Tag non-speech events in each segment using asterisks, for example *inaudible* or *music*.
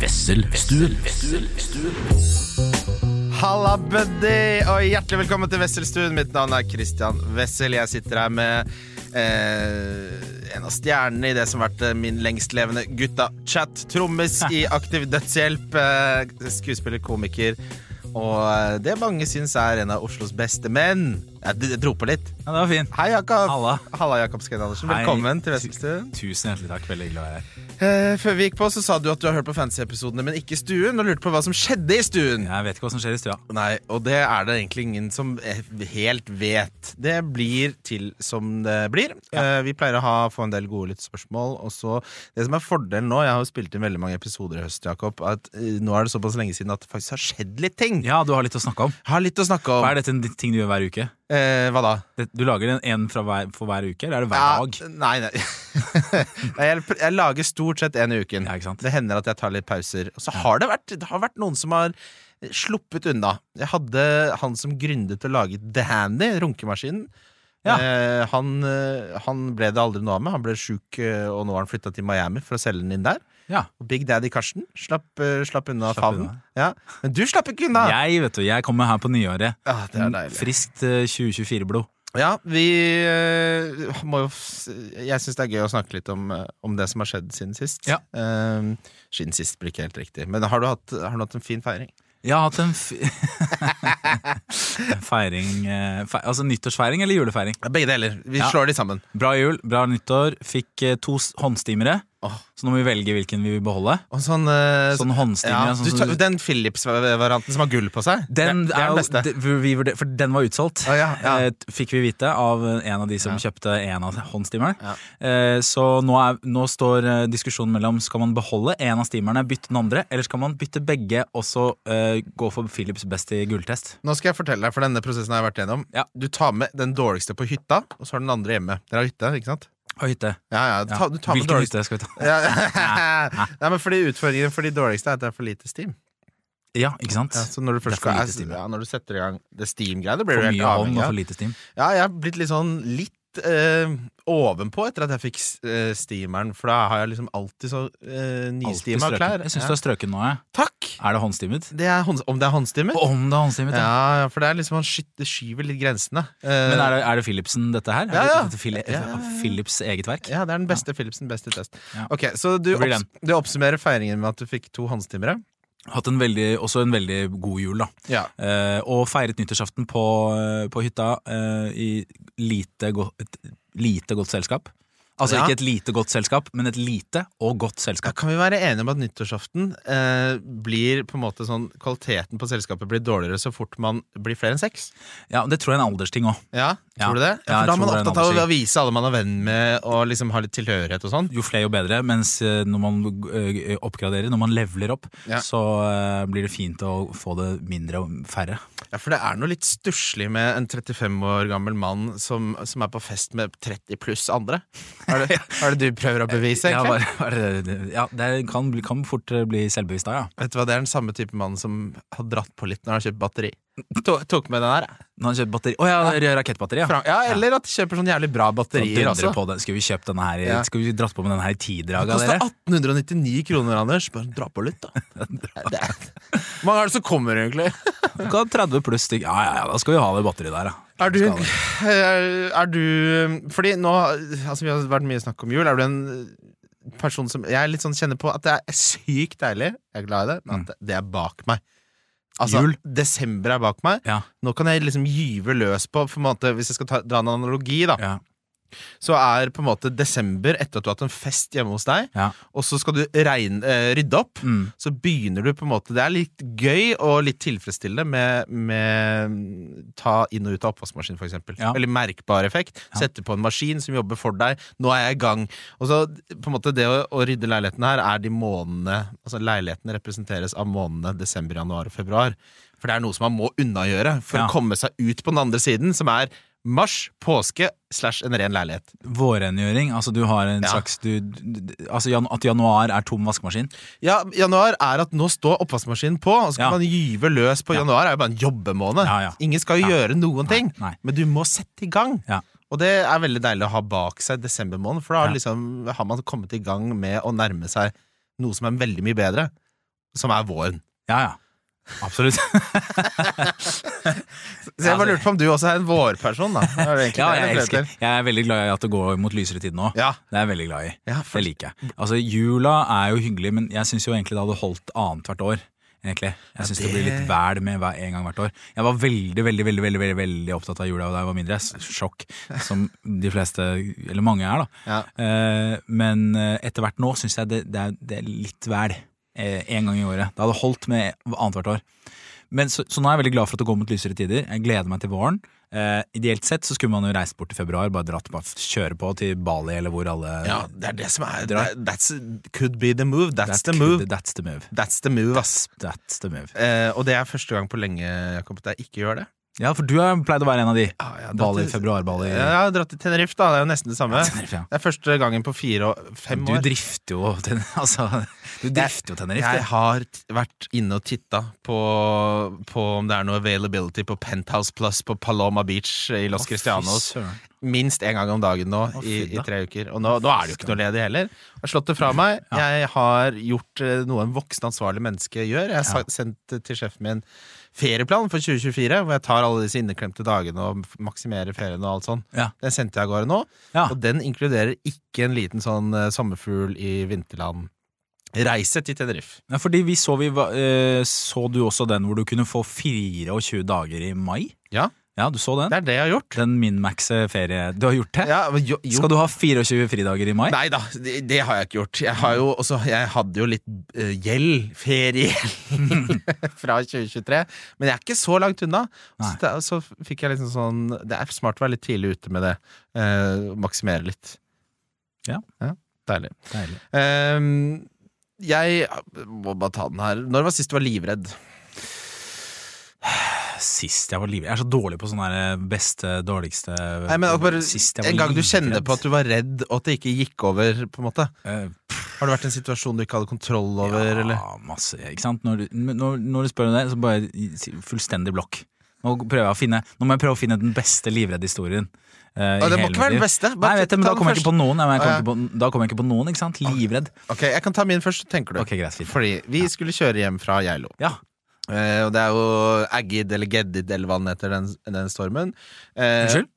Wesselstuen. Halla, buddy, og hjertelig velkommen til Wesselstuen. Mitt navn er Christian Wessel. Jeg sitter her med eh, en av stjernene i det som har vært eh, min lengstlevende gutta-chat. Trommis *laughs* i Aktiv Dødshjelp. Eh, skuespiller, komiker. Og eh, det mange syns er en av Oslos beste menn. Jeg, d- dro på litt. Ja, det var fint. Hei, Jakob. Halla. Halla, Jakob Skrein Andersen. Hei. Velkommen til Wesselstuen. Tusen hjertelig takk. Veldig hyggelig å være her. Eh, før vi gikk på, så sa du at du har hørt på fantasy-episodene, men ikke stuen, og lurte på hva som skjedde i stuen. Jeg vet ikke hva som skjer i stua. Nei, og det er det egentlig ingen som eh, helt vet. Det blir til som det blir. Eh, vi pleier å ha, få en del gode lyttespørsmål. Og så, det som er fordelen nå, jeg har jo spilt inn veldig mange episoder i høst, Jakob, at eh, nå er det såpass lenge siden at det faktisk har skjedd litt ting. Ja, du har litt å snakke om. Har litt å snakke om. Hva er dette en ting du gjør hver uke? Eh, hva da? Du lager en, en hver, for hver uke, eller er det hver dag? Ja, nei, nei. *laughs* Nei, jeg, jeg lager stort sett en i uken. Ja? Det hender at jeg tar litt pauser. Og så har det vært, det har vært noen som har sluppet unna. Jeg hadde han som gründet og laget The Handy, runkemaskinen. Ja. Eh, han, eh, han ble det aldri noe av med. Han ble sjuk, eh, og nå har han flytta til Miami for å selge den inn der. Ja. Og Big Daddy Karsten slapp, uh, slapp unna Slapp favnen. unna. Ja. Men du slapp ikke unna! Jeg vet du, jeg kommer her på nyåret. Ja, det er deilig. Friskt uh, 2024-blod. Ja, vi uh, må jo Jeg syns det er gøy å snakke litt om, eh, om det som har skjedd siden sist. Ja. Eh, siden sist blir ikke helt riktig. Men har du hatt, har du hatt en fin feiring? Jeg har hatt en, *laughs* feiring eh, fe Altså nyttårsfeiring eller julefeiring? Begge deler. Vi Ja. slår de sammen. Bra jul, bra nyttår. Fikk eh, to håndstimere. Så nå må vi velge hvilken vi vil beholde. Og sånn, uh, Sånn håndstilling. ja, sånn du Den Philips-varianten som har gull på seg? Den, det, det er er den beste. det- vi vurder- for den var utsolgt. oh, ja, ja. Eh, Fikk vi vite av en av de som kjøpte en av håndstimerne. Ja. Eh, Så nå, er, nå står diskusjonen mellom skal man beholde en av stimerne, bytte den andre, eller skal man bytte begge og så eh, gå for Philips best i gulltest. Nå skal jeg fortelle deg, for denne prosessen har jeg vært gjennom. Ja. Du tar med den dårligste på hytta, og så har den andre hjemme. Dere har hytte, ikke sant? Og hytte. Ja, ja, ta, du tar med Hvilken dårligste hytte skal vi ta? *laughs* ja. Nei, men fordi Utfordringen for de dårligste er at det er for lite steam. Ja, ikke sant? Ja, så når du, Det er først for skal, lite steam. ja, når du setter i gang det steam-greiene, blir For du helt mye hånd avhengig og av. lite steam. Ja, jeg har blitt litt sånn litt eh, ovenpå etter at jeg fikk eh, steameren, for da har jeg liksom alltid så eh, nystima klær. Jeg syns du er strøken nå, jeg. Takk! Er det håndstimet? Det er hånd, om det er håndstimet? Om det er håndstimet, ja. Ja, for det er liksom man skyver litt grensene. Eh, Men er det, er det Philipsen, dette her? Ja, ja. det- dette Phili- Ja, ja. Philips eget verk? ja, det er den beste Philipsen, beste test. Ja. Ok, Så du, opps, du oppsummerer feiringen med at du fikk to håndstimere? Hatt en veldig, også en veldig god jul, da. Ja. Eh, og feiret nyttårsaften på, eh, på hytta eh, i lite, go et lite godt selskap. Altså Ja. ikke et lite godt selskap, men et lite og godt selskap. kan vi være enige om at nyttårsaften eh, blir på en måte sånn Kvaliteten på selskapet blir dårligere så fort man blir flere enn seks? Ja, Det tror jeg er en aldersting òg. Ja, tror du det? Ja, for da er man er opptatt av å vise alle man er venn med, og liksom ha litt tilhørighet og sånn. Jo flere, jo bedre. Mens eh, når man eh, oppgraderer, når man leveler opp, Ja. så eh, blir det fint å få det mindre og færre. Ja, For det er noe litt stusslig med en 35 år gammel mann som, som er på fest med 30 pluss andre. Er det, *laughs* er det du prøver å bevise, Ja, bare, bare, det- ja det kan, kan fort eh, bli selvbevisst da, ja. Vet du hva, Det er den samme type mann som har dratt på litt når han har kjøpt batteri. To- Tok med den her. Når han kjøper batteri Å ja, rakettbatteri, ja. Fra, ja, Eller at de kjøper sånn jævlig bra batterier dundrer også. på den. Skal vi kjøpt denne her i- Ja. Skal vi dratt på med den her i Det tidraga, koster dere? 1899 kroner, Anders. Bare dra på litt, da. *laughs* Hvor mange er det som kommer, egentlig? 30 pluss stykk. Ja, ja, ja, da skal vi ha det batteriet der, ja. Er du, er, er du Fordi nå Altså, vi har vært mye snakk om jul. Er du en person som Jeg litt sånn kjenner på at det er sykt deilig, jeg er glad i det, men at det, er bak meg. Altså, Jul? desember er bak meg. Ja, Nå kan jeg liksom gyve løs på en måte, Hvis jeg skal ta, dra en analogi, da, ja, så er på en måte desember etter at du har hatt en fest hjemme hos deg, ja. og så skal du regne, eh, rydde opp. Mm. Så begynner du på en måte Det er litt gøy og litt tilfredsstillende med, med ta inn og ut av oppvaskmaskin, eksempel. Ja. Veldig merkbar effekt. Ja. Sette på en maskin som jobber for deg. Nå er jeg i gang. Og så på en måte Det å, å rydde leiligheten her er de månedene Altså Leiligheten representeres av månedene desember, januar og februar. For det er noe som man må unnagjøre for Ja. å komme seg ut på den andre siden, som er mars, påske slash en ren leilighet. Vårrengjøring. Altså du har en Ja. slags du, Altså jan, at januar er tom vaskemaskin. Ja, januar er at nå står oppvaskmaskinen på, og så kan Ja. man gyve løs på Ja. januar. er jo bare en jobbemåned. Ingen skal jo gjøre noen ting, Nei. men du må sette i gang. Ja. Og det er veldig deilig å ha bak seg desember måned, for da liksom, har man kommet i gang med å nærme seg noe som er veldig mye bedre. som er våren. Ja, ja. Absolutt. *laughs* Så jeg bare lurte på om du også er en vårperson, da. Det Ja, jeg, elsker. jeg er veldig glad i at det går mot lysere tid nå. Ja. Det er jeg veldig glad i. Ja, Det liker jeg. Altså, Jula er jo hyggelig, men jeg syns jo egentlig det hadde holdt annethvert år. Egentlig. Jeg syns det... det- blir litt vel med hver, en gang hvert år. Jeg var veldig veldig, veldig, veldig, veldig, veldig opptatt av jula da jeg var mindre. Sjokk. Som de fleste, eller mange er, da. Ja. Eh, men eh, etter hvert nå syns jeg det, det, er, det er litt vel. Eh, En gang i året. Det hadde holdt med annethvert år. Men så, så nå er jeg veldig glad for at det går mot lysere tider. Jeg gleder meg til våren. Eh, ideelt sett så skulle man jo reist bort i februar, bare dratt bare kjøre på til Bali eller hvor alle ja, det er det som er drar. that- That's could be the move. That's That the could- move. That's the move. That's the move, ass. That's the move. Eh, og det er første gang på lenge Jakob, at jeg ikke gjør det. Ja, for du har pleid å være en av de. Ja, jeg dratt Bali, februar-Bali. Ja, Jeg har dratt til Tenerife, da. Det er jo nesten det samme. Tenerife, ja. Det er første gangen på fire og fem Du år. drifter jo ten, *laughs* altså, Du drifter jo Tenerife. Jeg har vært inne og titta på, på om det er noe availability på Penthouse Plus på Paloma Beach i Los oh, Cristianos. Minst én gang om dagen nå oh, i, i tre uker. Og nå, nå er det jo ikke noe ledig heller. Jeg har slått det fra meg. Jeg har gjort eh, noe en voksen, ansvarlig menneske gjør. Jeg har Ja. sendt til sjefen min ferieplan for 2024, hvor jeg tar alle disse inneklemte dagene og maksimerer ferien og alt sånn. Ja. Den sendte jeg av gårde nå. Ja. Og den inkluderer ikke en liten sånn uh, sommerfugl i vinterland. Reise til Tenerife. Ja, fordi vi så, vi eh, så du også den hvor du kunne få 24 dager i mai? Ja. Ja, du så den? Det er det jeg har gjort. Den Minmaxe ferie Du har gjort det? Ja, jo, jo. Skal du ha 24 fridager i mai? Nei da, det, det har jeg ikke gjort. Jeg, har jo også, jeg hadde jo litt uh, gjeld, feriegjeld, *laughs* *laughs* fra 2023. Men jeg er ikke så langt unna. Så, det, så fikk jeg liksom sånn Det er smart å være litt tidlig ute med det. Uh, maksimere litt. Ja. Deilig. Deilig. Uh, jeg må bare ta den her. Når var sist du var livredd? Sist jeg var livredd Jeg er så dårlig på sånn der beste, dårligste Nei, men bare, En gang du kjenner på at du var redd, og at det ikke gikk over, på en måte. Uh, Har det vært en situasjon du ikke hadde kontroll over, ja, eller? masse. Ikke sant? Når, du- når, når du spør om det, så bare fullstendig blokk. Nå, prøver jeg å finne, nå må jeg prøve å finne den beste livreddhistorien. Uh, Å, det må ikke være den beste. Nei, vet men da kommer jeg ikke på noen. Jeg Å, ja. ikke på, da kommer jeg ikke på noen, ikke sant? Livredd. Ok, Jeg kan ta min først, tenker du. Okay, greit. Fordi vi skulle kjøre hjem fra Geilo. Ja. Eh, og det er jo Aggid eller Geddid eller hva den heter, den, den stormen. Eh, Unnskyld?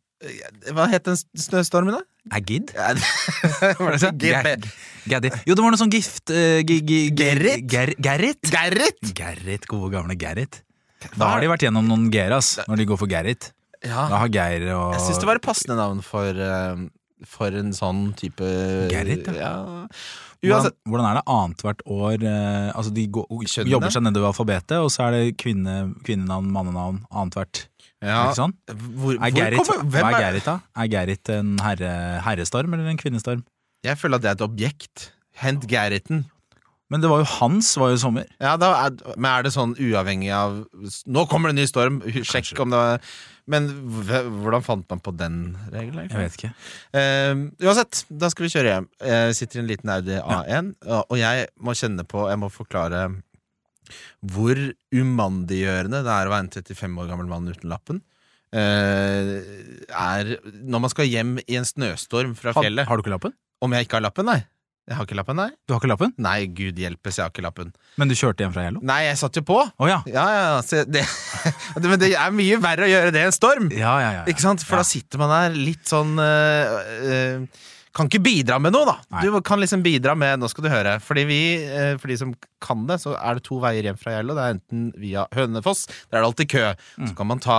Hva het den snøstormen, da? Agid? Ja, *laughs* Var det Jo, det var noe sånn gift uh, gi, gi, gi- Gerrit? Gerrit? Gerrit! Gerrit, gode gamle Gerrit. Da har de vært gjennom noen Geras, når de går for Gerrit. Ja. Da har Geir og Jeg syns det var et passende navn for, eh, for en sånn type Gerrit, ja. ja. hvordan, Uansett. hvordan er det annethvert år eh, Altså De går, jobber seg nedover alfabetet, og så er det kvinne, kvinnenavn, mannenavn annethvert. Ja. Ikke sånn? Hvor, Er hvor Gerrit, kommer- hva hvem er er Gerrit, da? Er Gerrit en herre, herrestorm eller en kvinnestorm? Jeg føler at det er et objekt. Hent Gerriten. Men det var jo hans var jo sommer. Ja, er, men er det sånn uavhengig av Nå kommer det en ny storm, sjekk Kanskje. om det var Men hvordan fant man på den regelen? Jeg vet ikke. Uh, uansett, da skal vi kjøre hjem. Jeg sitter i en liten Audi A1, og- og jeg må kjenne på Jeg må forklare hvor umandiggjørende det er å være en 35 år gammel mann uten lappen. Uh, er når man skal hjem i en snøstorm fra Har, fjellet. har du ikke lappen? Om jeg ikke har lappen, nei. Jeg har ikke lappen, nei. Du har ikke lappen? Nei, gud hjelpes, jeg har ikke lappen. Men du kjørte hjem fra Hello? Nei, jeg satt jo på! Oh, ja. Ja, ja, så det, *laughs* Men det er mye verre å gjøre det i en storm! Ja, ja, ja, ja. Ikke sant? For da sitter man der litt sånn øh, øh, Kan ikke bidra med noe, da. Nei. Du kan liksom bidra med Nå skal du høre. Fordi vi, øh, For de som kan det, så er det to veier hjem fra Gjello. Det er enten via Hønefoss, der er det alltid kø. Mm. Så kan man ta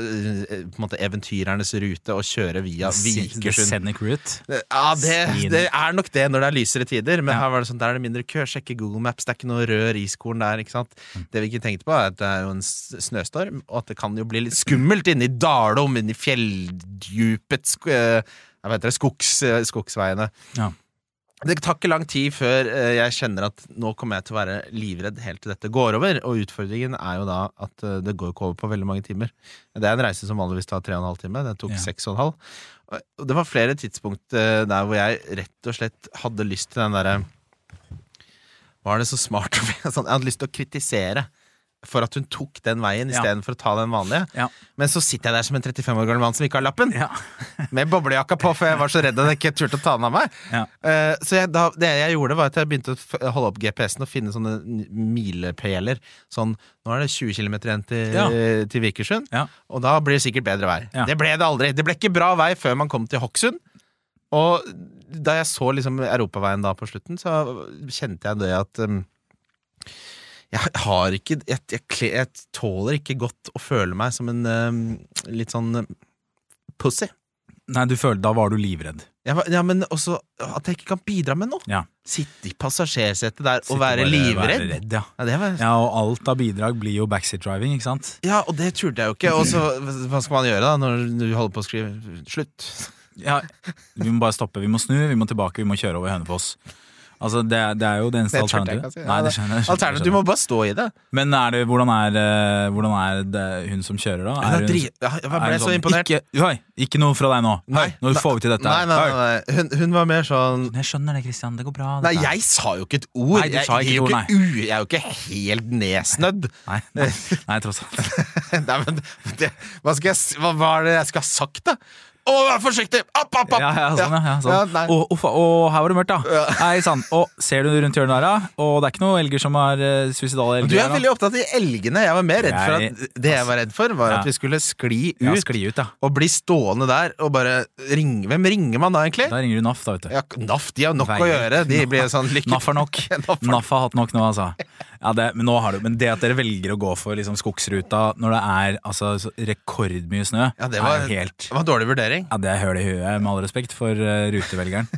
øh, på en måte eventyrernes rute og kjøre via Vikersund. Route. Ja, det, det er nok det når det er lysere tider, men Ja. her var det sånn, der er det mindre kø. Sjekke Google Maps, det er ikke noe rød riskorn der. ikke sant? Mm. Det vi ikke tenkte på, er at det er jo en snøstorm, og at det kan jo bli litt skummelt inne i Dalom, inne i fjelldjupet sk eh, Jeg vet det, skogs, eh, skogsveiene. Ja. Det tar ikke lang tid før eh, jeg kjenner at nå kommer jeg til å være livredd helt til dette går over. Og utfordringen er jo da at eh, det går ikke over på veldig mange timer. Det er en reise som vanligvis tar tre og en halv time. Det tok Ja. seks og en halv. Og det var flere tidspunkt der hvor jeg rett og slett hadde lyst til den derre Var det så smart? *laughs* sånn, Jeg hadde lyst til å kritisere for at hun tok den veien Ja. istedenfor å ta den vanlige. Ja. Men så sitter jeg der som en 35 år gammel mann som ikke har lappen, Ja. *laughs* med boblejakka på, for jeg var så redd at jeg ikke turte å ta den av meg. Ja. Uh, så jeg, da, det jeg gjorde, var at jeg begynte å holde opp GPS-en og finne sånne milepæler. Sånn nå er det 20 km igjen til, til Vikersund, og da blir det sikkert bedre. Ja. Det ble det aldri. Det ble ikke bra vei før man kom til Hokksund. Og da jeg så liksom europaveien da på slutten, så kjente jeg det at um, jeg har ikke jeg, jeg, jeg tåler ikke godt å føle meg som en uh, litt sånn uh, pussy. Nei, du følte, da var du livredd. Var- ja, men også at jeg ikke kan bidra med noe. Ja. Sitte i passasjersetet der Sitte og være bare- livredd. Være redd, ja. Ja, det var, ja, og alt av bidrag blir jo backseat driving, ikke sant? ja, og det turte jeg jo ikke. Og så, hva skal man gjøre da når du holder på å skrive slutt? Ja, Vi må bare stoppe, vi må snu, vi må tilbake, vi må kjøre over Hønefoss. Altså, det, er- det er jo det eneste Det alternativet. si. Nei, det skjønner du må bare stå i det. Men er det, hvordan, er, eh, hvordan er det hun som kjører, da? Er hun- jeg ble hun så sånn, imponert. Ikke, Oi, ikke noe fra deg nå. Nei, nå får vi til dette. Nei, nei, nei, nei. Hun, hun var mer sånn Jeg skjønner det, Christian. Det går bra. Nei, jeg sa jo ikke et ord. Nei, du sa ikke jeg, ord, ikke jeg er jo ikke helt nedsnødd. *laughs* Nei, nei, nei, tross alt. *laughs* Nei, men det, hva, skal jeg, hva, hva er det jeg skal ha sagt, da? Å, vær forsiktig! Opp, opp, opp! Ja, ja, sånn, ja. ja, Ja, sånn. Å, uff, å, her var det mørkt, da. Nei, sann. Og ser du rundt hjørnet der, da? Og det er ikke noen elger som er uh, suicidale elger? Du er veldig opptatt i elgene. Jeg var mer redd for at Det jeg var redd for, var Ja. at vi skulle skli ut. Ja, skli ut, da Og bli stående der og bare ringe Hvem ringer man da, egentlig? Da ringer du NAF, da, vet du. Ja, NAF de har nok å gjøre. De blir sånn lykke NAF har nok. *laughs* NAF har hatt nok nå, altså. Ja, det, men, nå har du, men det at dere velger å gå for liksom, skogsruta når det er altså, rekordmye snø, Ja, det var, er helt det var dårlig vurdering. Ja, Det er høl i huet, med all respekt for uh, rutevelgeren.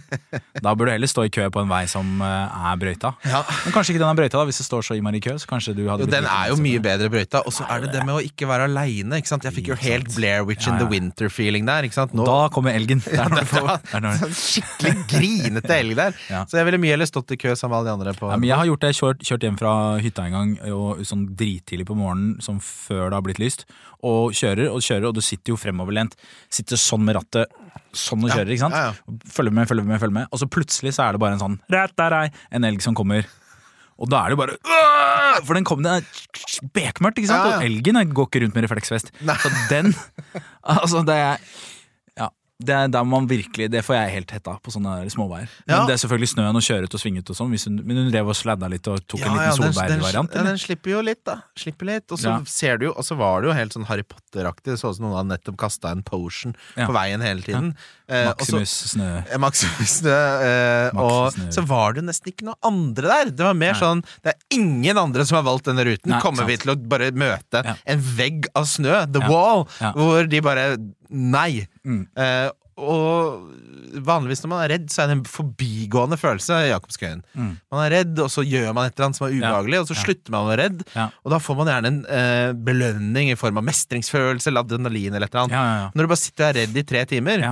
Da burde du heller stå i kø på en vei som uh, er brøyta. Ja. Men kanskje ikke den er brøyta, da, hvis det står så innmari i kø. Så kanskje du hadde Jo, den er jo mye mye bedre brøyta. Og så er det det med å ikke være aleine. Jeg fikk jo helt Blair Witch in Ja, the. Winter-feeling der. Ikke? Nå, Da kommer elgen. *laughs* Det er når du får, Ja, er når, sånn skikkelig grinete elg der. Ja. Så jeg ville mye heller stått i kø sammen med alle de andre. på Ja, men jeg har gjort det, kjørt, kjørt hjem fra hytta en gang og, sånn drittidlig på morgenen, som før det har blitt lyst, og kjører og kjører, og du sitter jo fremoverlent. Sitter sånn med rattet, sånn og kjører, ikke sant? ja, ja. Følger med, følger med, følger med. Og så plutselig så er det bare en sånn rett der er en elg som kommer. Og da er det jo bare «Åh!» For den kom, det er bekmørkt, ikke sant? Og elgen går ikke rundt med refleksvest. Nei. Så den *laughs* Altså, det er. Det er der man virkelig Det får jeg helt hetta på sånne småveier. Ja. Men det er selvfølgelig snøen og kjøre ut og svinge ut og sånn. Men hun drev og sladda litt og tok en liten solbærvariant. ja, den slipper jo litt, da. Slipper litt. Og så Ja. ser du jo, og så var det jo helt sånn Harry Potter-aktig. Det så ut som noen hadde nettopp kasta en potion Ja. på veien hele tiden. Eh, og så- Maximus snø. Eh, Maximus Snø. Eh, og Snø. så var det jo nesten ikke noe andre der. Det var mer Nei. sånn Det er ingen andre som har valgt denne ruten. Nei, Kommer vi til å bare møte Ja. en vegg av snø, the Ja. wall, Ja. hvor de bare Nei. Mm. Eh, og vanligvis når man er redd, så er det en forbigående følelse. Jakobskøyen. Mm. Man er redd, og så gjør man et eller annet som er Ja. og så slutter man å være redd. Ja. Og da får man gjerne en eh, belønning i form av mestringsfølelse eller adrenalin eller et eller annet. Ja. Når du bare sitter og er redd i tre timer,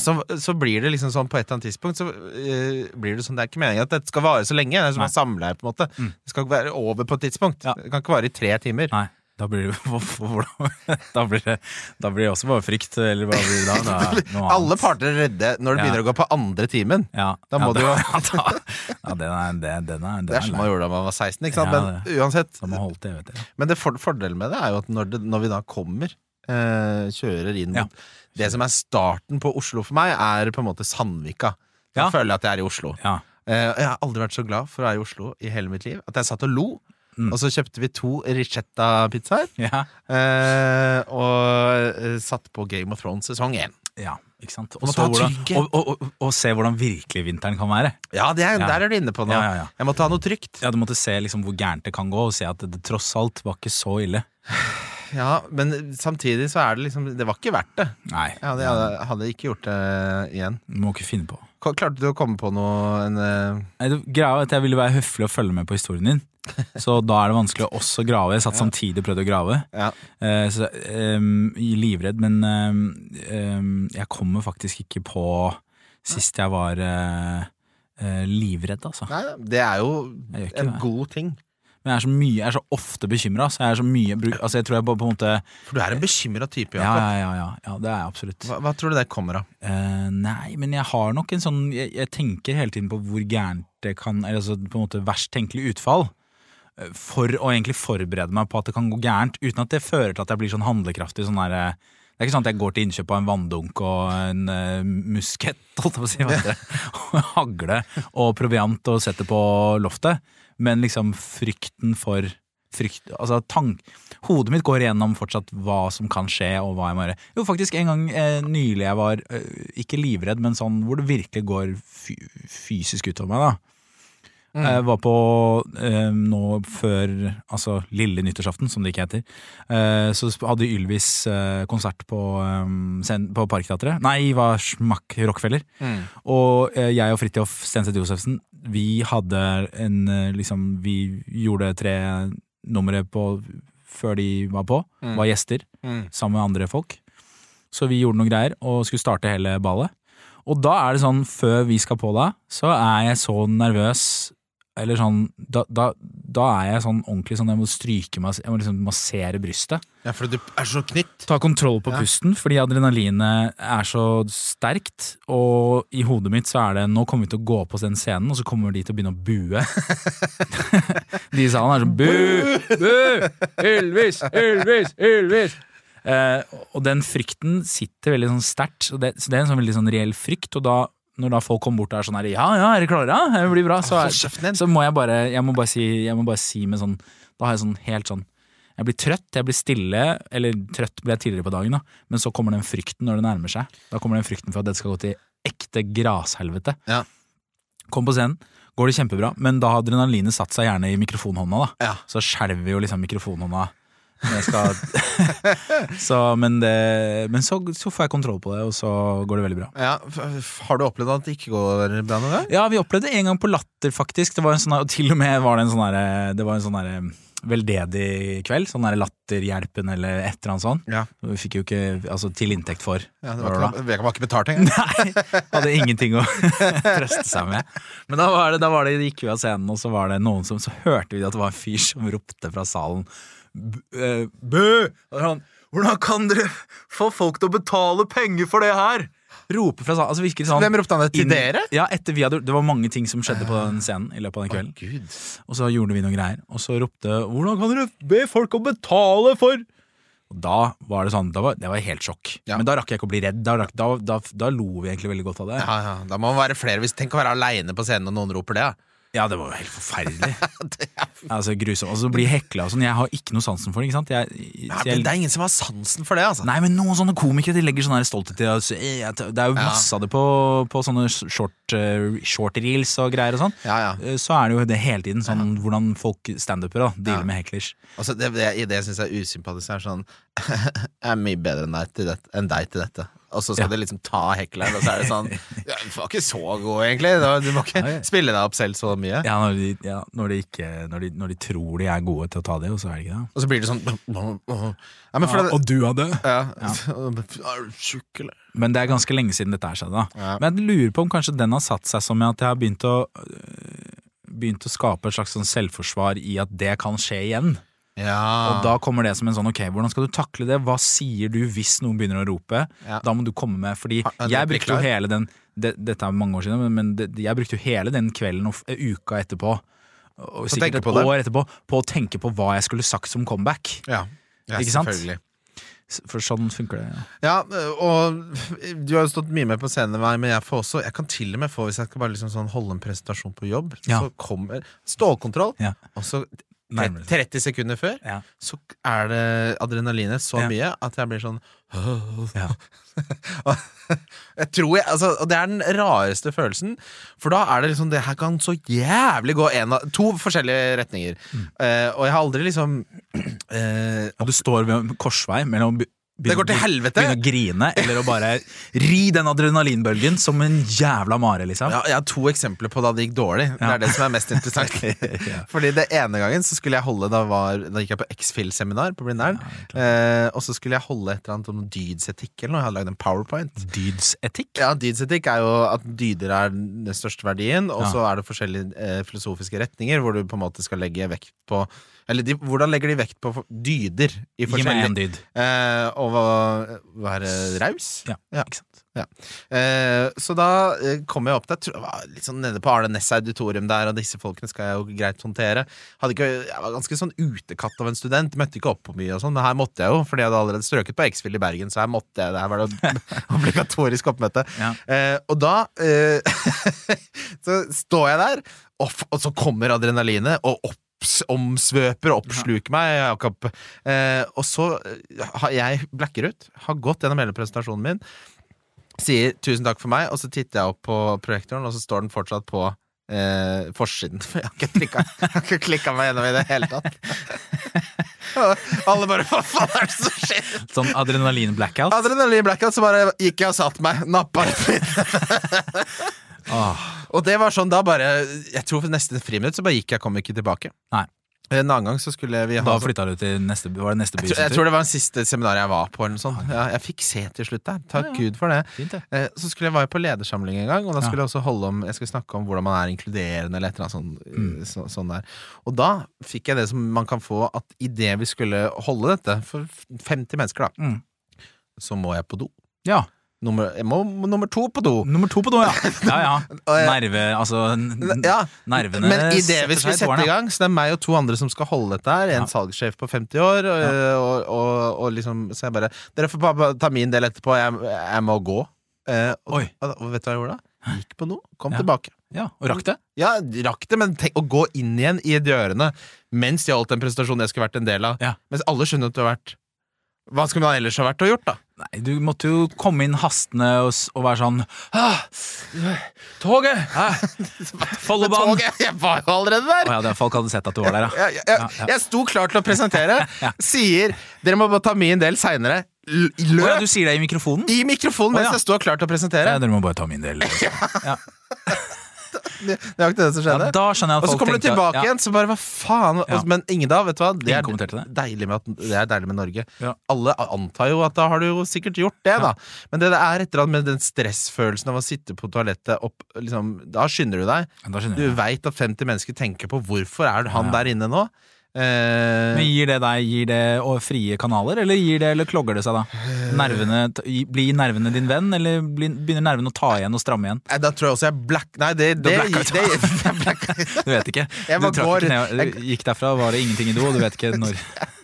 så, så blir det liksom sånn på et eller annet tidspunkt Så eh, blir det sånn Det er ikke meningen at dette skal vare så lenge. Det er som en samleie, på en måte. Mm. Det skal være over på et tidspunkt. Det kan ikke vare i tre timer. Nei, da blir det *laughs* Da blir det, da blir det også bare frykt, eller hva blir det da? da det. Alle parter er redde når det Ja. begynner å gå på andre timen. ja, Da må ja, du jo- *laughs* Ja, den er, det, den er, den Det er som man gjorde da man var 16, ikke sant? Ja, Men uansett. Man holdt det, vet. Men det for, fordelen med det er jo at når, det, når vi da kommer, eh, kjører inn Ja. Det som er starten på Oslo for meg, er på en måte Sandvika. Da Ja. føler jeg at jeg er i Oslo. Ja. Eh, jeg har aldri vært så glad for å være i Oslo i hele mitt liv at jeg satt og lo. Mm. Og så kjøpte vi to Ricetta-pizzaer. Ja. Eh, og eh, satt på Game of Thrones sesong én. ja, ikke sant. Og, hvordan, og, og, og, se hvordan virkelig vinteren kan være. Ja, det er, Ja. der er du inne på noe. Ja. Jeg måtte ha noe trygt. Ja, Du måtte se liksom hvor gærent det kan gå, og se at det, tross alt var ikke så ille. Ja, Men samtidig så er det liksom Det var ikke verdt det. Nei, Jeg hadde, jeg hadde, ikke gjort det igjen. må ikke finne på. Klarte du å komme på noe en, eh, Nei, det, greia er at Jeg ville være høflig og følge med på historien din. *laughs* Så da er det vanskelig å også grave. Jeg satt samtidig og prøvde å grave. Ja. Uh, så, um, livredd, men um, jeg kommer faktisk ikke på sist jeg var uh, uh, livredd, altså. Nei, det er jo en det. god ting. Men jeg er så mye, jeg er så ofte bekymra. Så jeg er så mye Altså jeg tror jeg på, på en måte For du er en bekymra type, ja, Jakob. ja, ja, ja, ja, det er jeg absolutt. Hva, hva tror du det kommer av? Uh, nei, men jeg har nok en sånn Jeg, jeg tenker hele tiden på hvor gærent det kan Eller altså på en måte verst tenkelig utfall. Eh, for å egentlig forberede meg på at det kan gå gærent, uten at det fører til at jeg blir sånn handlekraftig. sånn der, eh, det er ikke sånn at jeg går til innkjøp av en vanndunk og en uh, muskett, *laughs* holdt jeg på å si, heter *laughs* og hagle og proviant og setter på loftet, men liksom frykten for frykt, altså tank, Hodet mitt går igjennom fortsatt hva som kan skje, og hva jeg må gjøre. Jo, faktisk en gang eh, nylig jeg var eh, ikke livredd, men sånn hvor det virkelig går fy fysisk utover meg, da. Mm. Jeg var på eh, nå før altså lille nyttårsaften, som det ikke heter. Eh, så hadde Ylvis eh, konsert på, eh, på Parkteatret. Nei, var smakk Rockefeller. Mm. Og eh, jeg og Fridtjof Stenseth Josefsen, vi hadde en eh, liksom Vi gjorde tre numre på før de var på. Mm. Var gjester Mm. sammen med andre folk. Så vi gjorde noen greier og skulle starte hele ballet. Og da er det sånn, før vi skal på da, så er jeg så nervøs Eller sånn Da, da, da er jeg sånn ordentlig sånn Jeg må stryke meg Jeg må liksom massere brystet. Ja, for du er så knytt. Ta kontroll på Ja. pusten, fordi adrenalinet er så sterkt. Og i hodet mitt så er det Nå kommer vi til å gå på den scenen, og så kommer de til å begynne å bue. *laughs* de i salen er sånn Bu! Bu! Ylvis! Ylvis! Ylvis! Eh, og den frykten sitter veldig sånn sterkt. Så så det er en sånn veldig sånn reell frykt. Og da, når da folk kommer bort og er sånn her Ja, ja, er dere klare? Det blir bra. Så, er, så må jeg bare Jeg må bare si, jeg må bare si med sånn Da har jeg sånn helt sånn jeg blir trøtt, jeg blir stille, eller trøtt ble jeg tidligere på dagen, da. men så kommer den frykten når det nærmer seg. Da kommer den frykten for at dette skal gå til ekte grashelvete. Ja. Kom på scenen, går det kjempebra, men da har adrenalinet satt seg gjerne i mikrofonhånda. da Ja. Så skjelver jo liksom mikrofonhånda. Skal *laughs* så, men det, men så, så får jeg kontroll på det, og så går det veldig bra. Ja, Har du opplevd at det ikke går bra noen gang? Ja, vi opplevde det en gang på Latter, faktisk. Det var en sånn, og til og med var det en sånn derre- Det var en sånn herre veldedig kveld. Sånn der Latterhjelpen eller et eller annet sånt. Ja. Vi fikk jo ikke altså, til inntekt for. Ja, det var var ikke, var ikke betalt engang. *laughs* Nei, hadde ingenting å *laughs* trøste seg med. Men da var det, da var det, gikk vi av scenen, og så var det noen som Så hørte vi at det var en fyr som ropte fra salen eh, Bø! Og han, Hvordan kan dere få folk til å betale penger for det her? Roper fra. Altså virker sånn Hvem ropte han det? Til inn- dere? Ja, etter vi hadde Det var mange ting som skjedde på den scenen i løpet av den kvelden. Gud. Og så gjorde vi noen greier, og så ropte Hvordan kan dere be folk å betale for Og da var det sånn, da var, det var helt sjokk. Ja. Men da rakk jeg ikke å bli redd. Da, da, da, da lo vi egentlig veldig godt av det. Ja, ja, Da må man være flere. Hvis, tenk å være aleine på scenen og noen roper det. Ja. Ja, det var jo helt forferdelig. *laughs* altså grusomt. Og så bli hekla og sånn. Jeg har ikke noe sansen for det. ikke sant? Jeg, Ja, jeg... det, jeg, det er ingen som har sansen for det, altså. Nei, men noen sånne komikere De legger sånn stolthet i det. Det er jo masse av det på, på sånne short, eh, short reels og greier og sånn. Ja, ja. Eh, Så er det jo det hele tiden sånn hvordan folk standupere dealer Ja. med heklers. Altså, det, det, det jeg syns er usympatisk, er sånn *laughs* Jeg er mye bedre enn deg til dette, enn deg til dette. Og så skal Ja. de liksom ta hekleren, og så er det sånn *laughs* ja, Du var ikke så god, egentlig. Du må ikke Ja, ja. spille deg opp selv så mye. Ja, når de, ja, når, de ikke, når, de, når de tror de er gode til å ta det, og så er de ikke det. Og så blir det sånn *laughs* Ja, Ja, det, og du død ja. Er du tjukk, eller? Men det er ganske lenge siden dette her skjedde. da. Ja. Men jeg lurer på om kanskje den har satt seg som i at jeg har begynt å øh, Begynt å skape et slags sånn selvforsvar i at det kan skje igjen. Ja. Og da kommer det som en sånn ok, hvordan skal du takle det? Hva sier du hvis noen begynner å rope? Ja. Da må du komme med, fordi jeg brukte jo hele den det, Dette er mange år siden, men, men det, jeg brukte jo hele den kvelden og uka etterpå, og sikkert et år etterpå, på å tenke på hva jeg skulle sagt som comeback. ja. ja? Selvfølgelig. For sånn funker det. Ja. Ja, og *laughs* du har jo stått mye mer på scenen enn meg, men jeg får også Jeg kan til og med få, hvis jeg skal bare liksom sånn holde en presentasjon på jobb, Ja. så kommer stålkontroll, Ja. og så. 30 sekunder før Ja. så er det adrenalinet så Ja. mye at jeg blir sånn *laughs* Ja. Jeg tror jeg, altså, Og det er den rareste følelsen, for da er det liksom Det her kan så jævlig gå en to forskjellige retninger. Mm. Uh, og jeg har aldri liksom *clears throat* uh, Og du står ved en korsvei mellom Det går til helvete! Begynne å grine, eller å bare ri den adrenalinbølgen som en jævla mare, liksom. Ja, jeg har to eksempler på da det gikk dårlig. Det Ja. er det som er mest interessant. *laughs* Ja. Fordi det ene gangen så skulle jeg holde Da, var, da gikk jeg på X-Fill-seminar på Blindern. eh, og så skulle jeg holde et eller annet om dydsetikk eller noe. Jeg hadde lagd en powerpoint. Dydsetikk? Ja, Dydsetikk er jo at dyder er den største verdien, og så er det forskjellige eh, filosofiske retninger hvor du på en måte skal legge vekt på Eller de, hvordan legger de vekt på dyder? I Gi meg en dyd. Eh, og være raus. Ja, Ja. ikke sant. Eh, så da eh, kom jeg opp der, var litt sånn nede på Arne Næss auditorium der, og disse folkene skal jeg jo greit håndtere. Ikke, jeg var ganske sånn utekatt av en student, møtte ikke opp på mye og sånn, men her måtte jeg jo, fordi jeg hadde allerede strøket på X-Fill i Bergen, så her måtte jeg, der var det *laughs* *laughs* obligatorisk oppmøte. Ja. Eh, og da eh, *laughs* så står jeg der, og, og så kommer adrenalinet og opps, omsvøper og oppsluker meg, Jakob. Eh, og så eh, har jeg blacker ut, har gått gjennom hele presentasjonen min, sier tusen takk for meg, og så titter jeg opp på projektoren, og så står den fortsatt på eh, forsiden. For jeg har ikke klikka meg gjennom i det hele tatt. Alle bare Hva faen er det som skjer? Sånn adrenalin-blackout. Adrenalin blackout, så bare gikk jeg og satte meg. Nappa et Åh, Og det var sånn da bare Jeg tror for neste friminutt så bare gikk jeg, kom ikke tilbake. Nei. En annen gang så skulle vi ha da flytta du til neste. Var det neste by? jeg tror, jeg tror det var den siste seminaret jeg var på. Eller noe. Ja, jeg fikk se til slutt der. Takk Ja, ja. Gud for det. Fint. Eh, Så skulle jeg være på ledersamling en gang, og da skulle jeg også holde om Jeg skulle snakke om hvordan man er inkluderende, eller et eller annet sånt, eh, Mm. så, sånn der. Og da fikk jeg det som man kan få, at idet vi skulle holde dette for 50 mennesker, da, Mm. så må jeg på do. Ja. Nummer, jeg må nummer to på do. Nummer to på do, ja. *laughs* Ja, ja. Nerve Altså, Ja, nervene Men idet vi skal skulle sette i gang, så det er meg og to andre som skal holde dette her. En Ja. salgssjef på 50 år, og, og, og, og liksom Så jeg bare Dere får bare ta min del etterpå, jeg, jeg må gå. Eh, og, Oi. og, vet du hva jeg gjorde da? Gikk på noe, kom Ja. tilbake. Ja, og rakk det? Ja, rakk det, men tenk å gå inn igjen i dørene mens de holdt den presentasjonen jeg skulle vært en del av. Ja. Mens alle skjønner at du har vært Hva skulle man ellers ha vært og gjort, da? Nei, du måtte jo komme inn hastende og, og være sånn ah, Toget! Ah, *laughs* Follobanen! Jeg var jo allerede der! Oh, ja, det, folk hadde sett at du var der, ja. Jeg, jeg, Ja, jeg sto klar til å presentere, *laughs* sier dere må bare ta min del seinere. Å ja, du sier det i mikrofonen? i mikrofonen mens jeg står klar til å presentere. Ja, dere må bare ta min del. *laughs* Ja. Det det som Ja, da skjønner jeg at og så kommer du tilbake ja. igjen, så bare hva faen? Ja. Men ingen da, vet du hva? Det er, det? Deilig med at, det er deilig med Norge. Alle antar jo at da har du jo sikkert gjort det, da. Men det det er et eller annet med den stressfølelsen av å sitte på toalettet opp, liksom, Da skynder du deg. Da skjønner Du veit at 50 mennesker tenker på hvorfor er han der inne nå? Eh, Men Gir det deg gir det frie kanaler, eller gir det, eller klogger det seg da? Nervene, blir nervene din venn, eller begynner nervene å ta igjen og stramme igjen? Eh, da tror jeg også jeg black... Nei, det, det, det, *laughs* *laughs* jeg. Du vet ikke. Du går- ned, du gikk derfra, var det ingenting i do, og du vet ikke *laughs* når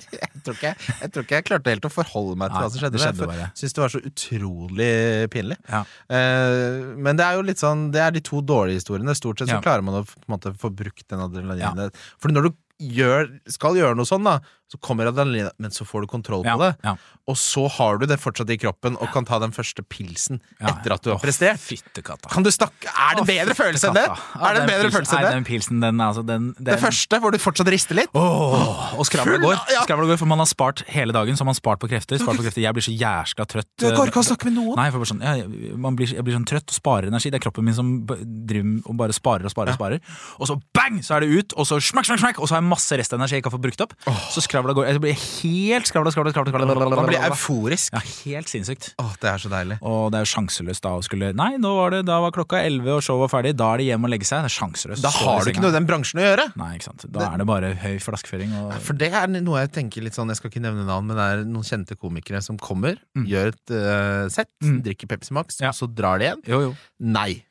Jeg tror, ikke, jeg tror ikke jeg klarte helt å forholde meg til Nei, hva som skjedde. skjedde jeg syns det var så utrolig pinlig. Ja. Uh, men det er jo litt sånn Det er de to dårlige historiene. Stort sett så Ja. klarer man å på en måte, få brukt den adrenalinet. For når du gjør, skal gjøre noe sånn, da, så kommer adrenalinet, men så får du kontroll på det. ja. Og så har du det fortsatt i kroppen og kan ta den første pilsen etter at du har prestert. Fyttekatta. Kan du snakke Er det en bedre følelse enn det? Er det en bedre følelse enn det? den pilsen, den, altså, den, den, Det første, hvor du fortsatt rister litt? Oh, og skravla går. Skravla går, For man har spart hele dagen, så har man spart på krefter. Spart på krefter. Jeg blir så jæskla trøtt. Du går ikke å snakke med noen. Nei, for sånn, jeg, man blir, jeg blir sånn trøtt og sparer energi. Det er kroppen min som driver og bare sparer og sparer. og sparer Og så bang, så er det ut, og så smakk, smakk, smakk, og så har jeg masse restenergi jeg ikke har fått brukt opp. Så skravla går. Jeg blir helt skravla, skravla, skravla. skravla, skravla, Man blir skravla. euforisk. Ja, helt sinnssykt. Åh, det er så deilig. Og det er jo sjanseløst da å skulle Nei, nå var det, da var klokka 11 og showet var ferdig. Da er det hjem og legge seg. Det er sjanseløst. Da har du ikke noe i den bransjen å gjøre. Nei, ikke sant. Da er det bare høy flaskeføring og For det er noe jeg tenker litt sånn Jeg skal ikke nevne navn, men det er noen kjente komikere som kommer, Mm. gjør et uh, sett, Mm. drikker Pepsi Max, Ja. og så drar de igjen. Jo, jo. Nei.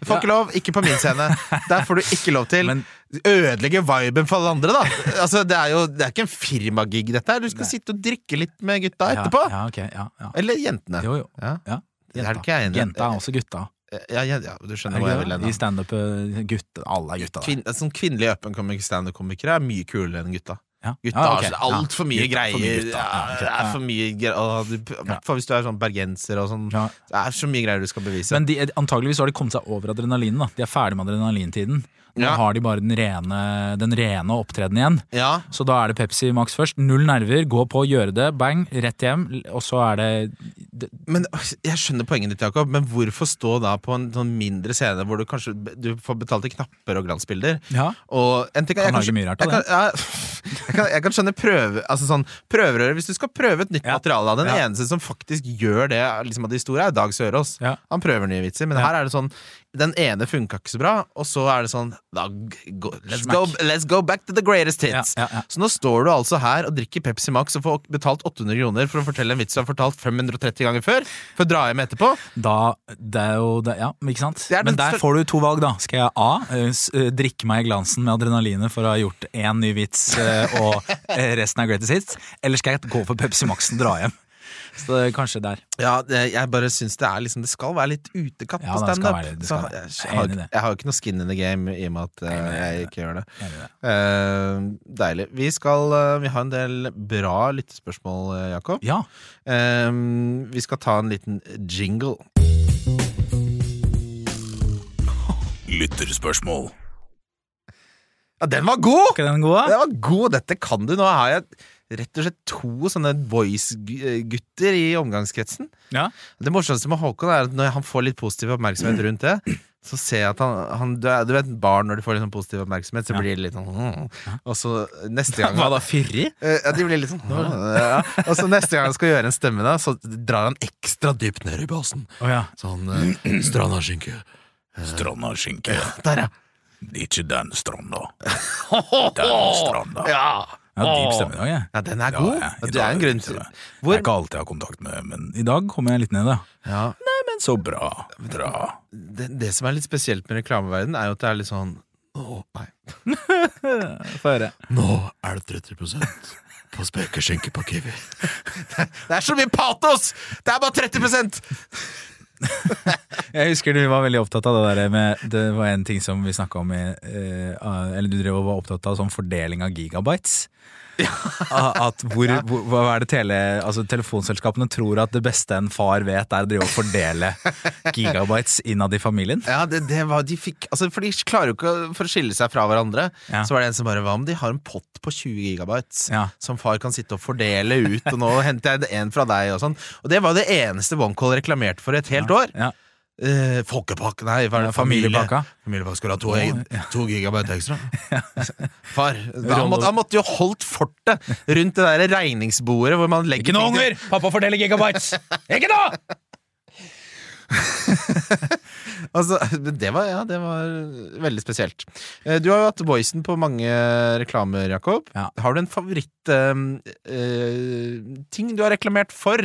Du får Ja. ikke lov. Ikke på min scene. Der får du ikke lov til. Men Ødelegge viben for alle andre, da. Altså, det er jo det er ikke en firmagig, dette her. Du skal Nei. sitte og drikke litt med gutta etterpå. Ja, ja, ja. Eller jentene. Jo, jo. Ja. Det er. Jenta er også gutta. Ja, ja, ja, du skjønner hva jeg vil hen. I standup eh, alle er gutta. Kvin, sånn kvinnelige up-and-coming-standup-komikere er mye kulere enn gutta. Ja. Gutta Ja, okay. ok, altfor mye greier. for mye gutta. Det er for mye greier hvis du er sånn bergenser og sånn. Det er så mye greier du skal bevise. Men de, antageligvis har de kommet seg over adrenalinen. da De er ferdig med adrenalintiden. Nå Ja. har de bare den rene, den rene opptredenen igjen. ja, Så da er det Pepsi Max først. Null nerver, gå på, gjøre det, bang, rett hjem. Og så er det, det men Jeg skjønner poenget ditt, Jakob, men hvorfor stå da på en sånn mindre scene hvor du kanskje Du får betalt i knapper og glansbilder? Ja, Og en ting, jeg, Kan lage mye rart jeg, av kan, ja, *laughs* jeg, kan, jeg kan skjønne prøve Altså sånn prøverøre Hvis du skal prøve et nytt Ja. materiale Den eneste som faktisk gjør det liksom, av de store, er Dag Sørås. Han prøver nye vitser, men her er det sånn den ene funka ikke så bra, og så er det sånn da, go, let's, go, let's go back to the greatest hits. Ja, ja, ja. Så nå står du altså her og drikker Pepsi Max og får betalt 800 kroner for å fortelle en vits du har fortalt 530 ganger før, for å dra hjem etterpå. Da, det er jo det, Ja, ikke sant? Den Men der får du to valg, da. Skal jeg A. eh, eh, drikke meg i glansen med adrenalinet for å ha gjort én ny vits eh, og resten er greatest hits? Eller skal jeg gå for Pepsi Max-en og dra hjem? Så det er kanskje der. Ja, det, jeg bare syns det er liksom Det skal være litt utekatt Ja, på det skal standup. være det, det skal være Jeg, jeg, Jeg har, jeg jo ikke noe skin in the game i og med at det. jeg ikke gjør det. Eh, deilig. Vi skal uh, Vi har en del bra lyttespørsmål, Jakob. Ja. Vi skal ta en liten jingle. Lytterspørsmål. Ja, den var god! Ikke den god. Den var god, Dette kan du. Nå har jeg rett og slett to sånne boys-gutter i omgangskretsen. Ja. Det morsomste med Håkon er at når han får litt positiv oppmerksomhet rundt det, så ser jeg at han, han du, du vet barn når de får litt sånn positiv oppmerksomhet, så Ja. blir de litt sånn mm. Og så neste gang *laughs* Hva da, fyrig? Eh, Ja, de blir litt sånn mm, ja. Og så neste gang han skal gjøre en stemme, da så drar han ekstra dypt ned i basen. Oh, ja. Sånn uh, Strandaskinke. *clears throat* Stranda skinke. Der, ja. Ikke den stranda. *laughs* stranda. Ja. Ja, dyp stemme i dag, jeg. ja, den er god. Ja, ja, i det er en grunn til Det er ikke alltid jeg har kontakt med, men i dag kommer jeg litt ned, da. ja, Nei, men så bra. Bra. det, det som er litt spesielt med reklameverden, er jo at det er litt sånn Å, nei. *laughs* Få høre. Nå er det 30 på spekeskinke på Kiwi. *laughs* Det er så mye patos! Det er bare 30 *laughs* Jeg husker du var veldig opptatt av det der med Det var en ting som vi snakka om i eh, Eller du drev og var opptatt av sånn fordeling av gigabytes. At hvor, hvor, hva er det tele, altså Telefonselskapene tror at det beste en far vet, er å drive og fordele gigabytes innad i familien. Ja, det, det var de fikk Altså, For de klarer jo ikke for å skille seg fra hverandre. Ja. Så var det en som bare Hva om de har en pott på 20 gigabytes Ja. som far kan sitte og fordele ut, og nå henter jeg en fra deg, og sånn. Og det var det eneste OneCall reklamerte for et helt år. Ja. Eh, folkepakke, nei, hva er det? Ja, familiepakka. Familiepakka skulle ha to, egen- to gigabyte ekstra. *laughs* Far. *laughs* Han måtte, han måtte jo holdt fortet rundt det der regningsbordet hvor man legger Ikke noe unger! Pappa forteller gigabytes! Ikke nå! *laughs* Altså, det var, ja, det var veldig spesielt. Eh, Du har jo hatt Voicen på mange reklamer, Jakob. Ja. Har du en favoritt-ting du har reklamert for?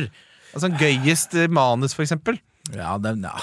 Altså en gøyest eh, manus, for eksempel? Ja, det, ja.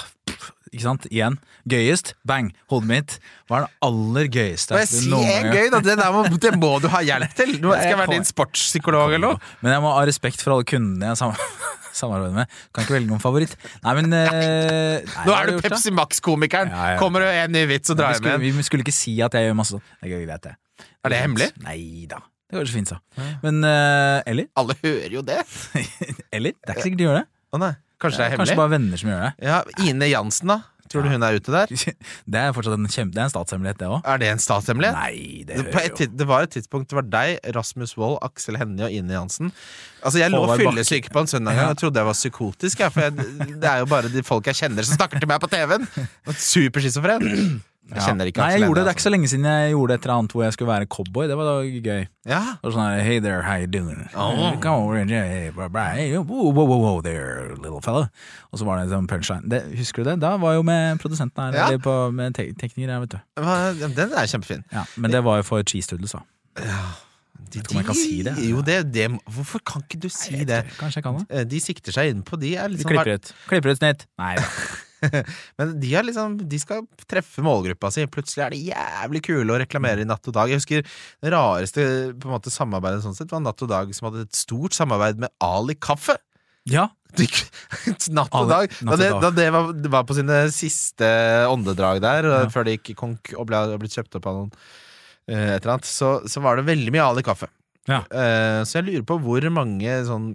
Ikke sant? Igjen. Gøyest. Bang. Hodet mitt. Hva er det aller gøyeste? Hva jeg sier gøy, da? Det, der må, det må du ha hjelp til! Du skal jeg være din sportspsykolog eller noe? Men jeg må ha respekt for alle kundene jeg sam *laughs* samarbeider med. Kan ikke velge noen favoritt. Nei, men eh, nei, Nå er du? Pepsi Max-komikeren! Ja, ja. Kommer det en ny vits og drar hjem skulle, igjen? vi skulle ikke si at jeg gjør masse sånn. Det går greit, det. Er det hemmelig? Nei da. Det går så fint, så. Men uh, Eller? Alle hører jo det! *laughs* Eller? Det er ikke sikkert de gjør det. Å nei, kanskje det er Kanskje hemmelig? bare venner som gjør det. Ja, Ine Jansen, da? Tror du hun er ute der? *laughs* Det er fortsatt en, kjempe, det er en statshemmelighet, det òg. Er det en statshemmelighet? Nei, det hører jo det var et tidspunkt det var deg, Rasmus Wold, Aksel Hennie og Ine Jansen. Altså Jeg lå Håvard fyllesyk på en søndag og jeg trodde jeg var psykotisk. Jeg, for jeg, det er jo bare de folk jeg kjenner som snakker til meg på TV-en! *laughs* Superschizofren. Jeg kjenner ikke Nei, jeg gjorde det. Det er ikke så lenge siden jeg gjorde et eller annet hvor jeg skulle være cowboy. Det var da gøy. altså. Ja. Og sånn her, Hey there, how you doing? Oh. Come over and hey, blah, blah, hey, whoa, whoa, whoa, there, little fella. Og så var det en sånn punchline. Det, husker du det? Da var jo med produsenten her, Ja. eller på, med te tekniker her, vet du. Den er kjempefin. Ja, men det var jo for cheese doodles, da. De, om jeg kan si det. Jo, det, det Hvorfor kan ikke du si det? Kanskje jeg kan det? Eh, De sikter seg inn på De er liksom klipper ut. Klipper ut snitt. Nei da. *laughs* Men de, liksom, de skal treffe målgruppa si. Plutselig er de jævlig kule å reklamere i Natt og Dag. Jeg husker Det rareste måte samarbeidet sånn sett var Natt og Dag, som hadde et stort samarbeid med Ali Kaffe. Ja. *laughs* Natt og Dag. Da det, da det var, var på sine siste åndedrag der, Ja. før det gikk konk og ble, ble kjøpt opp av noen, eh, et eller annet, så, så var det veldig mye Ali Kaffe. Ja. Eh, så jeg lurer på hvor mange sånn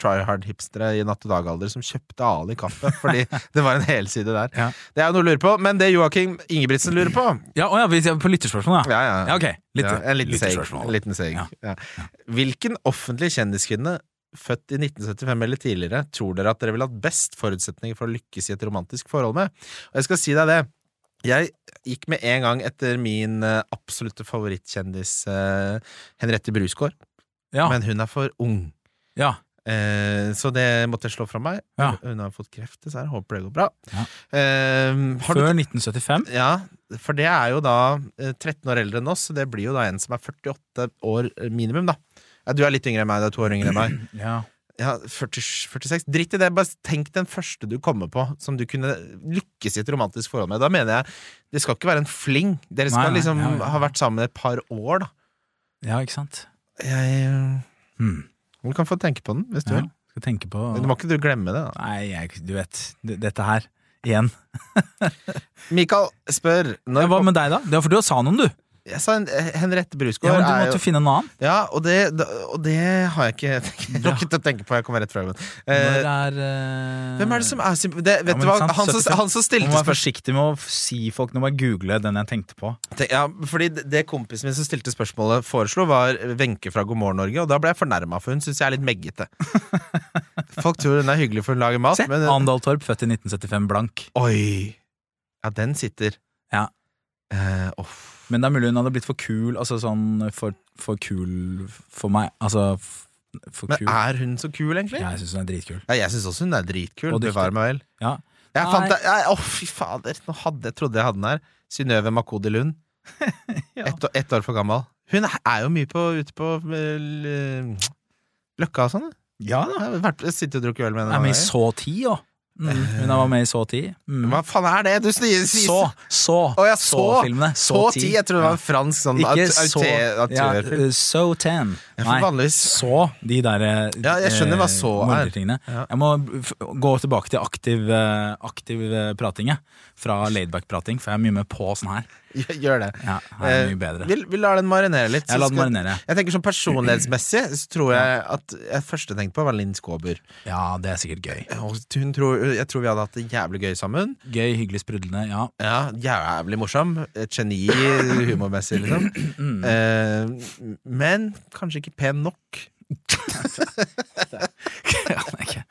try hard-hipstere i natt og dag-alder som kjøpte Ali kaffe, fordi *laughs* det var en helside der. Ja. Det er jo noe å lure på, men det Joakim Ingebrigtsen lurer på Ja, å ja, vi ser på lytterspørsmål, da. Ja, ja. Ja, ok. Litt, ja, en liten seig. liten seg. Ja. Hvilken offentlig kjendiskvinne født i 1975 eller tidligere tror dere at dere ville hatt best forutsetninger for å lykkes i et romantisk forhold med? Og jeg skal si deg det. Jeg gikk med en gang etter min eh, absolutte favorittkjendis eh, Henriette Brusgaard, Ja. men hun er for ung. ja. Eh, så det måtte jeg slå fra meg. Ja. Hun har fått kreft, dessverre. Håper det går bra. Ja. Eh, Før 1975. ja, for det er jo da eh, 13 år eldre enn oss, så det blir jo da en som er 48 år minimum, da. Ja, du er litt yngre enn meg, du er to år yngre enn meg. *clears throat* Ja. Ja, 40, 46. Dritt i det, bare tenk den første du kommer på som du kunne lykkes i et romantisk forhold med. Da mener jeg det skal ikke være en fling. Dere skal Nei, nei, liksom ja, ja. ha vært sammen et par år, da. ja, ikke sant? Jeg, Hmm. Du kan få tenke på den, hvis du Ja, vil. skal tenke på Du må ikke du glemme det, da. Nei, jeg, du vet, dette her. Igjen. *laughs* Mikael spør når Ja, hva med deg, da? Det var for du sa noen, du. Jeg sa en, Henriette Brusgaard Ja, men du måtte jo finne en annen. Ja, og det, og det har jeg ikke *laughs* rukket å tenke på. Jeg kommer rett fra jobben. Eh, er uh... hvem er det som er symp- det, Vet Ja, du hva? Han som, 75. han som Man stilte må være forsiktig med å si folk Nå må jeg google den jeg tenkte på. Ja, fordi det- kompisen min som stilte spørsmålet, foreslo, var Wenche fra God morgen Norge, og da ble jeg fornærma, for hun syns jeg er litt meggete. *laughs* Folk tror hun er hyggelig for å lage mat, Se, men Andal Torp, født i 1975, blank. Oi! Ja, den sitter. Ja. Uh, åh. Men det er mulig hun hadde blitt for kul, altså sånn for, for kul for meg. Altså for Men kul. er hun så kul, egentlig? Ja, jeg syns hun er dritkul. Ja, jeg syns også hun er dritkul. Og. Bevare meg vel. Ja. Jeg fant det ja, Å, fy fader! Nå hadde, jeg trodde jeg hadde den her. Synnøve Makodi Lund. *laughs* Ja. ett, år- år for gammel. Hun er jo mye på, ute på eh, Løkka og sånn. ja Jeg Sitter og drukket øl med henne. men i Så tid, jo. Mm, hun var med i Så ti. Mm. Hva faen er det? Du sier Så! Så! Oh, ja, så. filmene Så ti! Jeg tror det var en fransk sånn Ikke så ja, uh, So ten. Ja, for Nei, vanligvis så de der eh, Ja, jeg skjønner hva så er. Ja. Jeg må gå tilbake til aktiv, eh, aktiv eh, prating. Fra laidback-prating, for jeg er mye med på sånn her. *laughs* Gjør- det. Ja, her er mye bedre. Vi, vi lar den marinere litt. Jeg lar den marinere. Jeg tenker sånn Personlighetsmessig så tror jeg at jeg første tenkte på var Linn Skåber. Ja, det er sikkert gøy. Og Hun tror, jeg tror vi hadde hatt det jævlig gøy sammen. Gøy, hyggelig, sprudlende. Ja. Ja, Jævlig morsom. Et geni humormessig, liksom. *clears throat* Mm. Eh, men kanskje ikke pen nok. *laughs* det kan jeg ikke.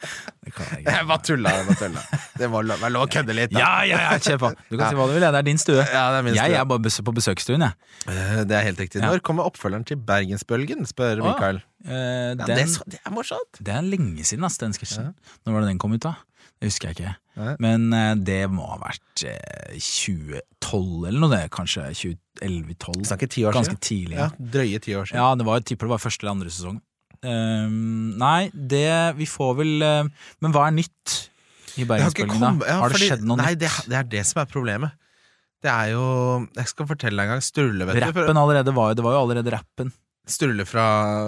Det kan jeg ikke. *laughs* Jeg bare tulla. Jeg bare tulla. Det lo- være lov å kødde litt. da. Ja, ja, ja, kjør på! Du kan si hva du vil, det er din stue. Ja, det er min Jeg er bare på besøksstuen, jeg. Eh, Det er helt riktig. Når kommer oppfølgeren til Bergensbølgen, spør Åh, Mikael. Ja, den, det, er så, det er morsomt. det er lenge siden, ass, den sketsjen. Når var det den kom ut, da? Det husker jeg ikke. Men eh, det må ha vært eh, 2012 eller noe, det. Kanskje 2011-2012. Snakker ti år Ganske siden. tidlig. Ja. drøye ti år siden. Ja, det var, jeg tipper det var første eller andre sesong. Um, nei, det Vi får vel uh, Men hva er nytt i Bergensbølgen, da? ja, har det fordi- skjedd noe nei, nytt? Det, det er det som er problemet. Det er jo Jeg skal fortelle deg en gang. Sturle, vet du. Rappen allerede var jo Det var jo allerede rappen. Sturle fra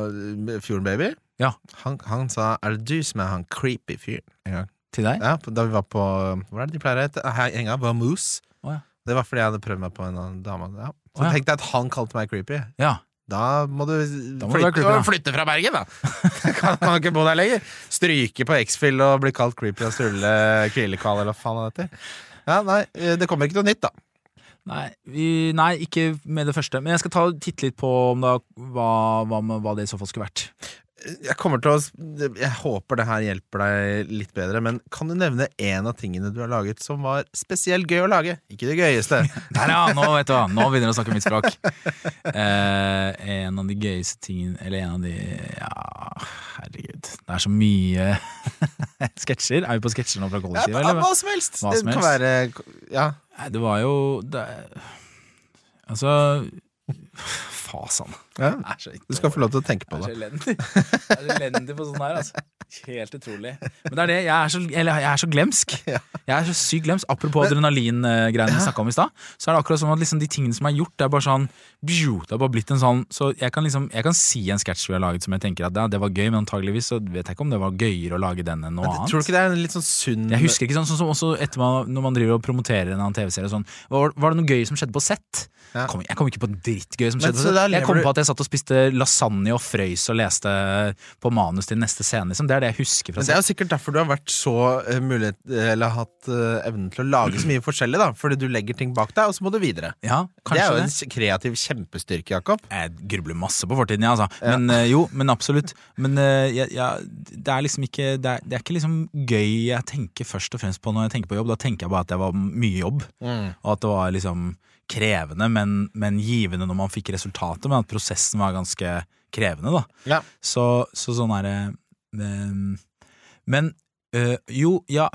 uh, Fjorden Baby. Ja. Han, han sa 'Er det du som er han creepy fyren?' en gang. Til deg? Ja, Da vi var på Hvor er det de pleier å hete? Her- Henga var Moose. Oh, ja. Det var fordi jeg hadde prøvd meg på en annen dame. Ja. Så oh, ja. tenkte jeg at han kalte meg creepy. Ja. Da må du, Da må du flytte, creepy, da. flytte fra Bergen, da! *laughs* kan man ikke bo der lenger. Stryke på X-Fill og bli kalt creepy og strulle kvilekall eller hva faen det heter. Ja, nei, det kommer ikke noe nytt, da. Nei, vi, nei, ikke med det første. Men jeg skal ta titte litt på om da, hva, hva, hva det i så fall skulle vært. Jeg kommer til å Jeg håper det her hjelper deg litt bedre, men kan du nevne en av tingene du har laget som var spesielt gøy å lage? Ikke det gøyeste. *laughs* Nei, ja! Nå vet du hva, nå begynner du å snakke mitt språk. Eh, en av de gøyeste tingene Eller en av de Ja, herregud. Det er så mye *laughs* sketsjer. Er vi på sketsjer nå fra Ja, hva som helst. hva som helst. Det kan være Ja. Nei, det var jo det, Altså Fasan. ja. Du skal få lov til å tenke på er det. så elendig. Jeg er så elendig på sånn her, altså. Helt utrolig. Men det er det, jeg er så, eller, jeg er så glemsk. *laughs* Jeg er så sykt glemsk. Apropos adrenalin-greiene vi snakka om i stad, så er det akkurat som at liksom, de tingene som er gjort, det er bare sånn Det har bare blitt en sånn Så jeg kan liksom Jeg kan si en sketsj vi har laget som jeg tenker at ja, det var gøy, men antageligvis så vet jeg ikke om det var gøyere å lage den enn noe annet. Tror du ikke det er en litt sånn sunn Jeg husker ikke sånn, sånn som også etter man, når man driver og promoterer en annen TV-serie sånn, var, var det noe gøy som skjedde på sett? Ja. Kom, jeg kom ikke på drittgøy som skjedde Men, så Jeg kom på at jeg satt og spiste lasagne og frøys og leste på manus til neste scene. Liksom. Det er det jeg husker fra Men det er jo sikkert derfor du har vært så eh, mulighet Eller hatt uh, evnen til å lage så mye forskjellig, da. Fordi du legger ting bak deg, og så må du videre. Ja, Det er jo det. en kreativ kjempestyrke, Jakob. Jeg grubler masse på fortiden, ja, altså. Men uh, jo, men absolutt. Men eh, jeg- jeg- det er liksom ikke det er, det er ikke liksom gøy jeg tenker først og fremst på når jeg tenker på jobb. Da tenker jeg bare at det var mye jobb, og at det var liksom krevende, men, men givende når man fikk resultatet, men at prosessen var ganske krevende, da. Ja. Så, så sånn er det ehm, men øh, jo, ja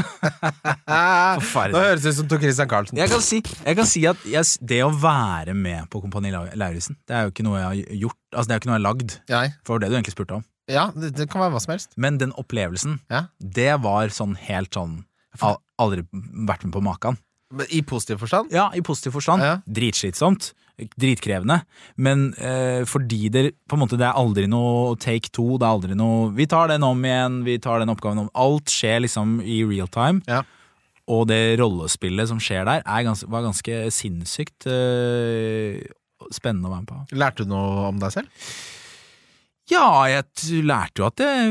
Nå høres det ut som Tor Christian Carlsen. Jeg kan si, jeg kan si at jeg, det å være med på Kompani Lauritzen, det er jo ikke noe jeg har gjort. Altså Det er jo ikke noe jeg har lagd. Nei. For det du egentlig spurte om. Ja, det, det kan være hva som helst. Men den opplevelsen, Ja. det var sånn helt sånn al Aldri vært med på maken. Men I positiv forstand? Ja, i positiv forstand. Ja. Dritslitsomt. Dritkrevende. Men eh, fordi det på en måte Det er aldri noe take two. Det er aldri noe Vi tar den om igjen, vi tar den oppgaven om Alt skjer liksom i real time. Ja. Og det rollespillet som skjer der, er gans var ganske sinnssykt eh, spennende å være med på. Lærte du noe om deg selv? Ja, jeg lærte jo at jeg,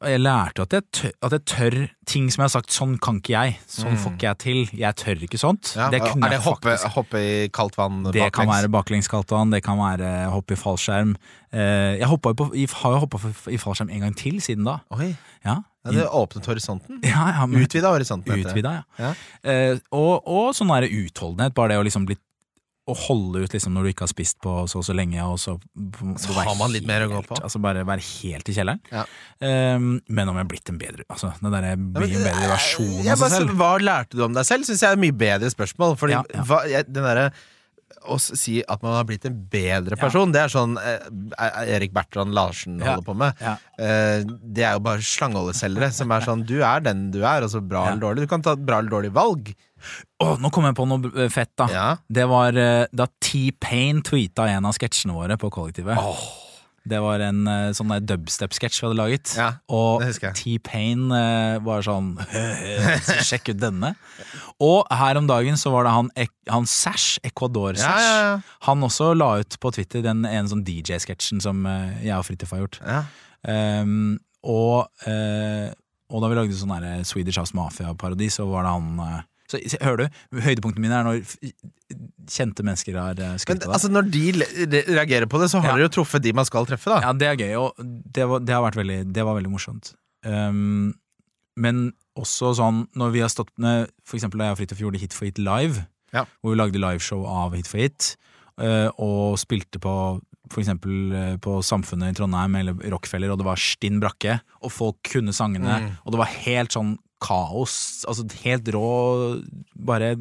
jeg lærte at jeg, tør, at jeg tør ting som jeg har sagt. Sånn kan ikke jeg. Sånn får ikke jeg til. Jeg tør ikke sånt. Ja. Det er det jeg hoppe, hoppe i kaldt vann baklengs? Det kan være baklengs kaldt vann, det kan være hoppe i fallskjerm. Eh, jeg på, har jo hoppa i fallskjerm en gang til siden da. Oi, Ja, ja, det åpnet horisonten. *laughs* ja, ja Utvida horisonten. heter det. utvida, ja. Ja. Eh, og, og sånn det utholdenhet, bare det å liksom bli å holde ut liksom når du ikke har spist på så og så lenge, og så, Så har man litt mer å gå på. Altså bare være helt i kjelleren. Ja. Um, men om jeg er blitt en bedre Altså, den derre mye men, bedre versjon av seg selv. Hva lærte du om deg selv? Syns jeg er et mye bedre spørsmål. Fordi Ja, ja. Hva, jeg, den derre å si at man har blitt en bedre person, det er sånn eh, Erik Bertrand Larsen Ja. holder på med. Ja. Eh, det er jo bare slangeholdeselgere som er sånn Du er den du er, altså bra Ja. eller dårlig. Du kan ta et bra eller dårlig valg. Oh, nå kom jeg på noe eh, fett, da. Ja. Det var eh, da T-Pain tweeta en av sketsjene våre på kollektivet. Det var en eh, sånn der dubstep-sketsj vi hadde laget. Ja, og. T-Pain eh, var sånn Sjekk ut denne. Og her om dagen så var det han, han Sash, Ecuador Sash. Ja, ja. Han også la ut på Twitter den ene sånn DJ-sketsjen som eh, jeg og Fridtjof har gjort. Ja. Ehm, og, uh, og da vi lagde sånn Swedish House Mafia-parodi, så var det han eh, så, Hører du? Høydepunktene mine er når kjente mennesker har skutt skrytt av det. altså, når de reagerer på det, så har Ja. dere jo truffet de man skal treffe, da. Ja, det er gøy, og det, var, det veldig Det var veldig morsomt. Um, men også sånn når vi har stått med For eksempel da jeg og Fridtjof gjorde Hit for hit live, Ja. hvor vi lagde liveshow av Hit for hit, uh, og spilte på for eksempel eh, på Samfunnet i Trondheim eller Rockefeller, og det var stinn brakke, og folk kunne sangene, Mm. og det var helt sånn kaos, altså helt rå Bare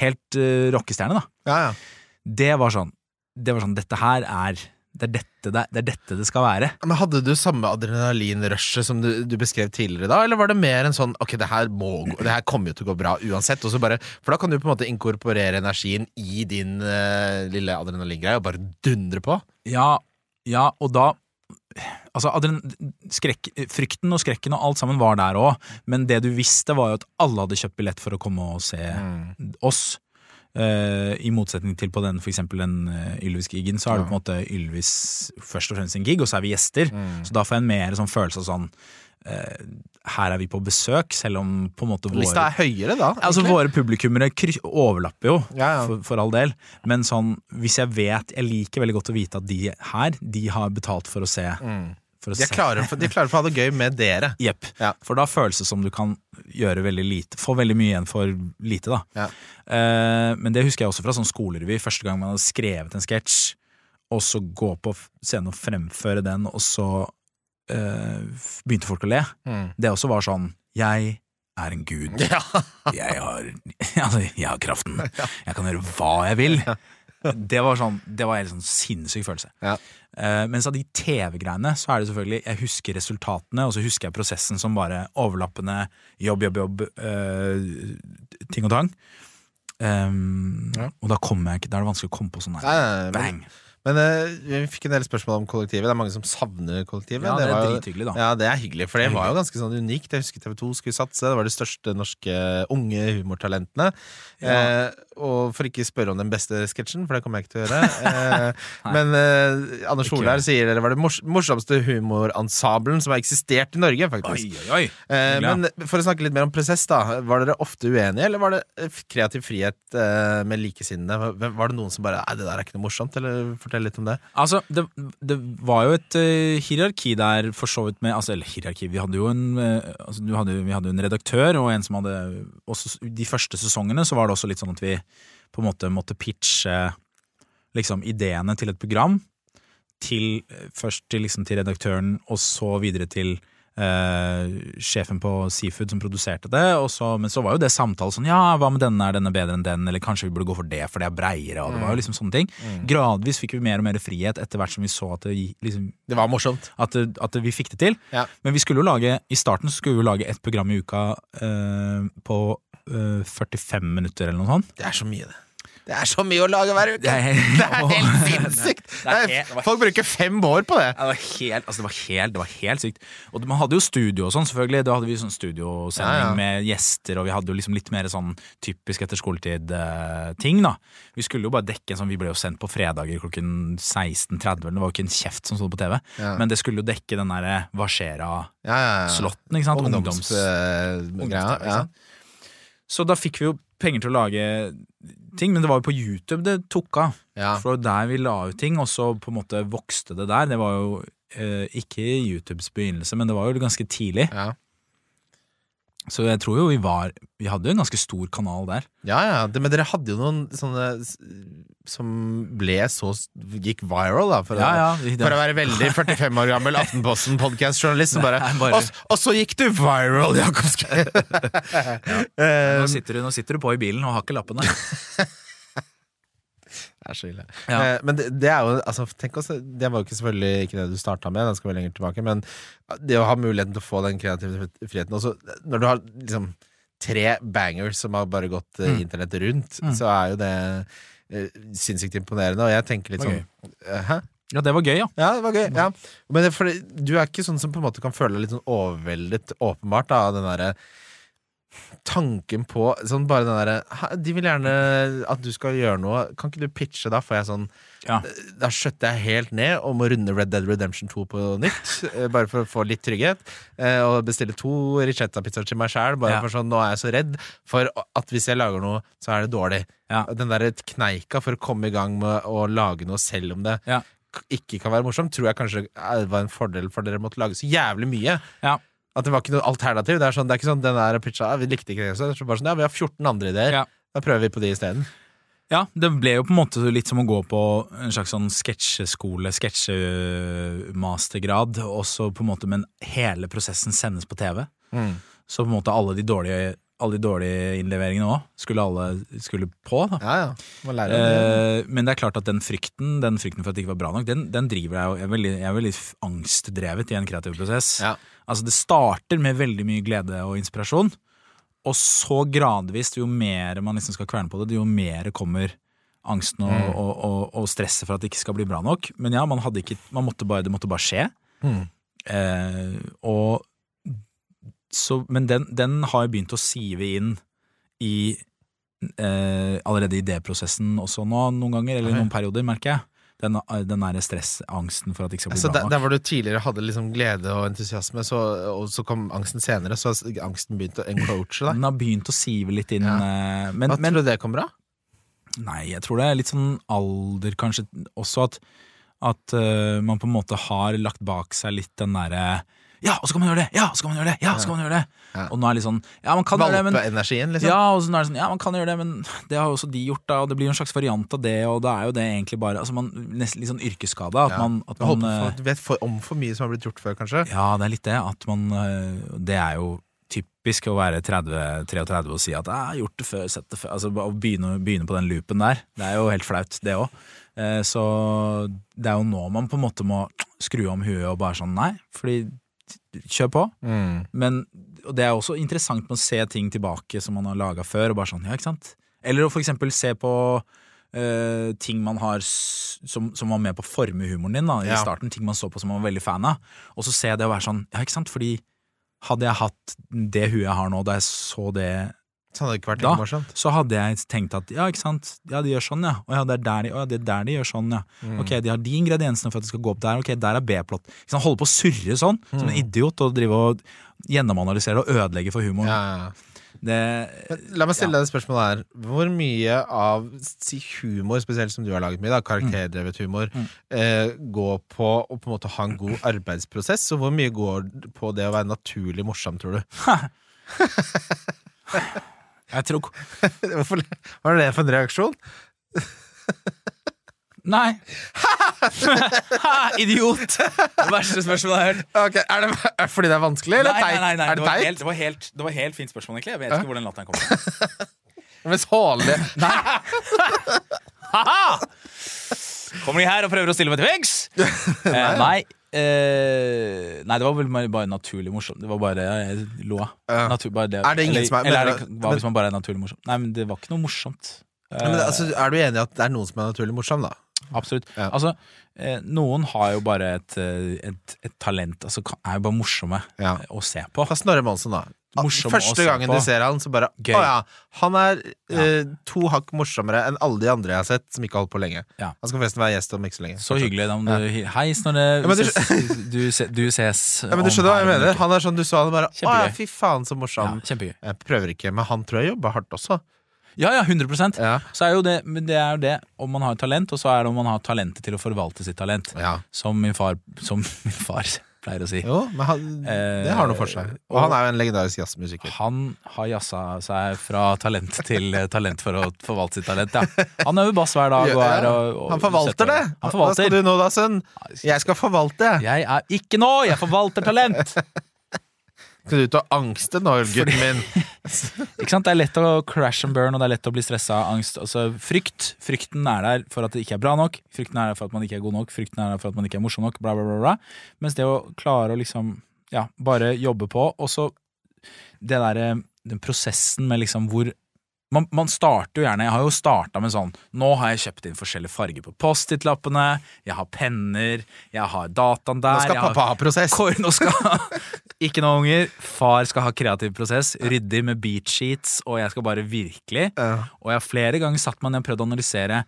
helt uh, rockestjerne, da. Ja, ja. Det var sånn Det var sånn Dette her er det er dette det, det er dette det skal være. Men Hadde du samme adrenalinrushet som du, du beskrev tidligere da, eller var det mer en sånn ok, det her, må, det her kommer jo til å gå bra uansett, bare, for da kan du på en måte inkorporere energien i din uh, lille adrenalingreie og bare dundre på? Ja, ja, og da Altså, skrek, frykten og skrekken og alt sammen var der òg, men det du visste, var jo at alle hadde kjøpt billett for å komme og se oss. Uh, I motsetning til på den for eksempel den uh, Ylvis-gigen, så er det på en måte Ylvis først og fremst en gig, og så er vi gjester. Så da får jeg en mer sånn følelse av sånn eh, Her er vi på besøk, selv om på en måte Lista våre er høyere da, Altså. Våre publikummere overlapper jo, Ja, ja. For, for all del. Men sånn, hvis jeg vet Jeg liker veldig godt å vite at de her, de har betalt for å se. For å De er se. klare for, de er klare for å ha det gøy med dere. Jepp. Ja. For da føles det som du kan gjøre veldig lite Få veldig mye igjen for lite, da. Ja. Eh, men det husker jeg også fra sånn skolerevy. Første gang man hadde skrevet en sketsj, og så gå på scenen og fremføre den, og så eh, begynte folk å le. Det også var sånn Jeg er en gud. Ja. *laughs* Jeg har, *laughs* altså, jeg har kraften. *laughs* Jeg kan gjøre hva jeg vil. Det var sånn Det var en sånn sinnssyk følelse. Ja. Uh, mens av de TV-greiene så er det selvfølgelig Jeg husker resultatene, og så husker jeg prosessen som bare overlappende jobb, jobb, jobb, uh, ting og tang. Um, Ja. Og da kommer jeg ikke Da er det vanskelig å komme på sånn nei, nei, bang. Men uh, vi fikk en del spørsmål om kollektivet. Det er mange som savner kollektivet. Ja, det er drithyggelig, da. Ja, det er hyggelig, for det Det var jo ganske sånn unikt. Jeg husker TV2 skulle satse. Det var de største norske unge humortalentene. Eh, og for ikke spørre om den beste sketsjen, for det kommer jeg ikke til å gjøre. Eh, *laughs* men eh, Anders Solberg sier dere var det mors morsomste humorensemblen som har eksistert i Norge, faktisk. oi, oi! oi. Hyggelig, men for å snakke litt mer om prosess, da. Var dere ofte uenige, eller var det eh, kreativ frihet eh, med likesinnede? Var- Var det noen som bare Nei, det der er ikke noe morsomt? Eller fortell litt om det. Altså, det, det var jo et uh, hierarki der, for så vidt med altså, Eller hierarki, vi hadde jo en uh, altså, hadde, Vi hadde en redaktør, og en som hadde også, De første sesongene så var det også litt sånn at vi på en måte måtte pitche liksom ideene til et program til, først til, liksom, til redaktøren, og så videre til eh, sjefen på Seafood som produserte det. Og så, men så var jo det samtale sånn Ja, hva med denne? Er denne bedre enn den? Eller kanskje vi burde gå for det, for det er breiere. Og det var jo liksom sånne ting. Gradvis fikk vi mer og mer frihet etter hvert som vi så at det, liksom, Det var morsomt. at, at vi fikk det til. Ja. Men vi skulle jo lage i starten så skulle vi jo lage ett program i uka eh, på eh, 45 minutter eller noe sånt. Det er så mye, det. Det er så mye å lage hver uke! Det er helt- Det er helt sinnssykt! Folk bruker fem år på det. Det var helt, altså det var helt, det var helt sykt. Og man hadde jo studio og sånn, selvfølgelig. Da hadde vi sånn studiosending Ja, ja. med gjester, og vi hadde jo liksom litt mer sånn typisk etter skoletid-ting, da. Vi skulle jo bare dekke en sånn Vi ble jo sendt på fredager klokken 16.30, det var jo ikke en kjeft som sto på TV, Ja. men det skulle jo dekke den derre Hva ja. ikke sant? Ungdomsgreia. ungdoms-TV, ikke ja. Så da fikk vi jo penger til å lage ting, men det var jo på YouTube det tok av. Ja. For der vi la ut ting, og så på en måte vokste det der. Det var jo eh, ikke YouTubes begynnelse, men det var jo ganske tidlig. Ja. Så jeg tror jo vi var Vi hadde jo en ganske stor kanal der. Ja, ja, det, men dere hadde jo noen sånne som ble så gikk viral, da. For, Ja, ja, det- for å være veldig 45 år gammel Aftenposten-podkast-journalist. som Bare, *laughs* bare- og, så gikk du viral, Jakob *laughs* ja. Nå sitter, du, nå sitter du på i bilen og har ikke lappen der. *laughs* Det er så ille. Ja. Eh, men det, det er jo altså, tenk også, Det var jo ikke selvfølgelig ikke det du starta med, den skal vi lenger tilbake, men det å ha muligheten til å få den kreative friheten også, Når du har liksom tre bangers som har bare gått eh, Mm. internett rundt, Mm. så er jo det eh, sinnssykt imponerende. Og jeg tenker litt sånn eh, Hæ? Ja, det var gøy, ja. Ja, det var gøy. Ja. Men det, for, du er ikke sånn som på en måte kan føle deg litt sånn overveldet, åpenbart, da, av den derre tanken på sånn bare den derre De vil gjerne at du skal gjøre noe. Kan ikke du pitche, da? Får jeg sånn Ja. Da skjøtter jeg helt ned og må runde Red Dead Redemption 2 på nytt. eh, bare for å få litt trygghet. eh, Og bestille to ricetta-pizzaer til meg sjæl. Bare Ja. for sånn, nå er jeg så redd for at hvis jeg lager noe, så er det dårlig. Ja. Den der kneika for å komme i gang med å lage noe selv om det ikke kan være morsomt, tror jeg kanskje eh, var en fordel for dere måtte lage så jævlig mye. Ja. At det var ikke noe alternativ. Det er, sånn, det er ikke sånn den der pitcha, vi likte ikke det. Så det bare sånn, ja, vi har 14 andre ideer. Ja. Da prøver vi på de isteden. Ja, det ble jo på en måte litt som å gå på en slags sånn sketsjeskole, sketsjemastergrad, og så på en måte, men hele prosessen sendes på TV. Så på en måte alle de dårlige, alle de dårlige innleveringene òg skulle alle skulle på. da. Ja, ja. Lære det. Eh, men det er klart at den frykten Den frykten for at det ikke var bra nok, den, den driver deg jo Jeg er veldig, jeg er veldig angstdrevet i en kreativ prosess. Ja. Altså Det starter med veldig mye glede og inspirasjon, og så gradvis, jo mer man liksom skal kverne på det, jo mer kommer angsten og, Mm. og, og, og stresset for at det ikke skal bli bra nok. Men ja, man hadde ikke man måtte bare, Det måtte bare skje. Mm. Eh, og så, Men den, den har begynt å sive inn i eh, allerede idéprosessen også nå, noen ganger, eller i noen perioder, merker jeg. Den, den der stressangsten for at det ikke skal bli altså, bra nok. der hvor du tidligere hadde liksom glede og entusiasme, så, og så kom angsten senere, så har angsten begynt å encroache deg. Den har begynt å sive litt inn. Ja. eh, Men, Hva men tror du det kommer av? Nei, jeg tror det er litt sånn alder, kanskje. Også at, at uh, man på en måte har lagt bak seg litt den derre Ja, og så kan man gjøre det! Ja, og så kan man gjøre det! Ja, så kan man gjøre det! Ja. Og nå er det litt sånn Ja, man kan gjøre det, men energien, liksom? Ja, og så nå er det sånn, ja, man kan gjøre det, men det har jo også de gjort, da, og det blir jo en slags variant av det, og da er jo det egentlig bare altså man, Nesten litt sånn yrkesskada. At Ja. man, at man, man eh, for, du vet for, om for mye som har blitt gjort før, kanskje? Ja, det er litt det. At man eh, Det er jo typisk å være 30-33 og si at 'jeg har gjort det før, sett det før'. Altså Å begynne, begynne på den loopen der. Det er jo helt flaut, det òg. Så det er jo nå man på en måte må skru om huet og bare sånn nei, fordi kjør på. Mm. Men og det er også interessant med å se ting tilbake som man har laga før, og bare sånn, ja, ikke sant? Eller å for eksempel se på Uh, ting man har som, som var med på å forme humoren din da, i Ja. starten. Ting man så på som man var veldig fan av. Og så ser jeg det og være sånn, ja, ikke sant? Fordi hadde jeg hatt det huet jeg har nå, da jeg så det Så hadde det ikke vært like morsomt. så hadde jeg tenkt at ja, ikke sant, ja, de gjør sånn, ja. Og ja, det er der de, å, ja, det er der de gjør sånn, ja. Mm. Ok, de har de ingrediensene for at det skal gå opp der, ok, der er B-plott. Ikke Holde på å surre sånn, som en idiot, og drive og gjennomanalysere og ødelegge for humoren. Mm. Ja, ja. Det, La meg stille deg et spørsmål her. Hvor mye av si humor, spesielt som du har laget mye, da, karakterdrevet humor, Mm. eh, går på å på en måte ha en god arbeidsprosess? Og hvor mye går på det å være naturlig morsom, tror du? *laughs* jeg tror *laughs* Hvorfor Hva er det for en reaksjon? Nei. Ha, *laughs* Idiot! Det verste spørsmålet jeg har hørt. Okay, er det er fordi det er vanskelig, eller Nei, teit? nei, nei, nei. Det, var helt, det, var helt, det var helt fint spørsmål, egentlig. Jeg vet ikke hvor den latteren kom fra. *laughs* Ha-ha! Kommer de her og prøver å stille meg til veggs? eh, nei. Eh, nei, det var vel bare, naturlig morsomt. Det var bare Jeg lo av. Natur, bare det. Er det ingen eller, som er- Eller er det, hva hvis man bare er naturlig morsom? Nei, men det var ikke noe morsomt. Eh, Men, altså, er du enig i at det er noen som er naturlig morsom, da? Absolutt. Ja. Altså, eh, noen har jo bare et, eh, et, et talent Altså er jo bare morsomme Ja. å se på. Ta Snorre Monsen, da. Morsom Første gangen på. du ser han, så bare Gøy. Å ja, han er eh, to hakk morsommere enn alle de andre jeg har sett som ikke har holdt på lenge. Ja. Han skal forresten være gjest om ikke så lenge. Så hyggelig. Da, du, Hei, Snorre. Ja, du- ses- du, se- du ses Ja, men du skjønner hva jeg mener? Han er sånn du så han bare Å ja, fy faen, så morsom. Jeg prøver ikke, men han tror jeg jobber hardt også. Ja, ja, 100 Ja. Så er jo det, men det er jo det om man har talent, og så er det om man har talentet til å forvalte sitt talent. ja. Som min far, som *laughs* min far pleier å si. Jo, men han, Eh, det har noe for seg. Og han er jo en legendarisk jazzmusiker. Han har jazza seg fra talent til eh, talent for å forvalte sitt talent. Ja. Han øver bass hver dag. Og er, og, Han forvalter det! Han Hva skal du nå, da, sønn? Jeg skal forvalte. Jeg er ikke nå! Jeg forvalter talent! *laughs* Skal du ut og angste nå, gutten min? Ikke sant? Det er lett å crash and burn, og det er lett å bli stressa av angst. Altså, frykt. Frykten er der for at det ikke er bra nok. Frykten er der for at man ikke er god nok. Frykten er der for at man ikke er morsom nok. Bla, bla, bla, bla. Mens det å klare å liksom Ja, bare jobbe på. Og så det derre Den prosessen med liksom hvor man, man starter jo gjerne Jeg har jo starta med sånn Nå har jeg kjøpt inn forskjellige farger på Post-It-lappene. Jeg har penner. Jeg har dataen der. Nå skal har- pappa ha prosess. Kor, nå skal Ikke noe unger. Far skal ha kreativ prosess. Ryddig med beat sheets, og jeg skal bare virkelig. Ja. Og jeg har flere ganger satt meg ned og prøvd å analysere.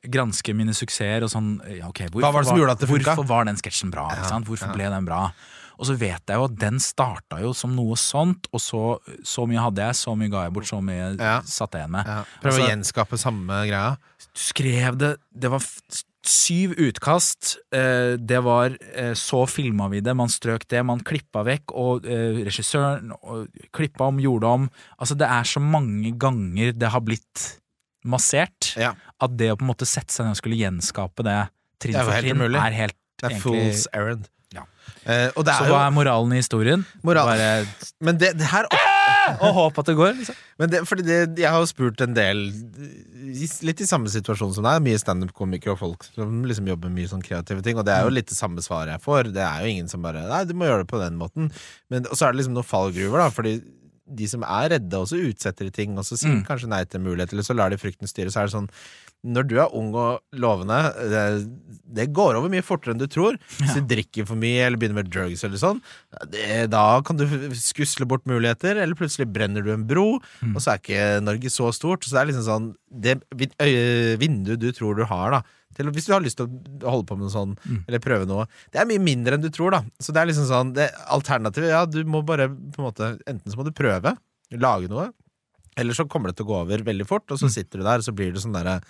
Granske mine suksesser og sånn ja, ok, hvorfor, Hva var det som gjorde at det funka? Hvorfor var den sketsjen bra? Sant? Hvorfor ja. ble den bra? Og så vet jeg jo at den starta jo som noe sånt, og så, så mye hadde jeg, så mye ga jeg bort, så mye Ja. satt jeg igjen med. Ja. Prøv Altså- å gjenskape samme greia. Du skrev det Det var syv utkast. Eh, det var eh, Så filma vi det, man strøk det, man klippa vekk, og eh, regissøren klippa om, gjorde om. Altså, det er så mange ganger det har blitt massert, Ja. at det å på en måte sette seg ned og skulle gjenskape det trinn for helt trinn, er helt Det er egentlig- fool's errand. Og det Så jo, hva er moralen i historien? Moral- Bare Men det, det her å *laughs* håpe at det går, liksom. Men det, fordi det, jeg har jo spurt en del Litt i samme situasjon som deg. Mye standup-komikere og folk som liksom jobber mye sånn kreative ting. Og det er jo litt det samme svaret jeg får. Det er jo ingen som bare Nei, du må gjøre det på den måten. Men Og så er det liksom noen fallgruver, da. Fordi de som er redde, også utsetter de ting, og så sier Mm. kanskje nei til mulighet, eller så lar de frykten styre. Så er det sånn når du er ung og lovende, det, det går over mye fortere enn du tror. Hvis du drikker for mye eller begynner med drugs, eller sånn, det, da kan du skusle bort muligheter, eller plutselig brenner du en bro, Mm. og så er ikke Norge så stort. Så det er liksom sånn Det vinduet du tror du har, da til, Hvis du har lyst til å holde på med noe sånn, Mm. eller prøve noe, det er mye mindre enn du tror, da. Så det er liksom sånn det Alternativet, ja, du må bare på en måte Enten så må du prøve, lage noe, eller så kommer det til å gå over veldig fort, og så sitter du der, og så blir du sånn derre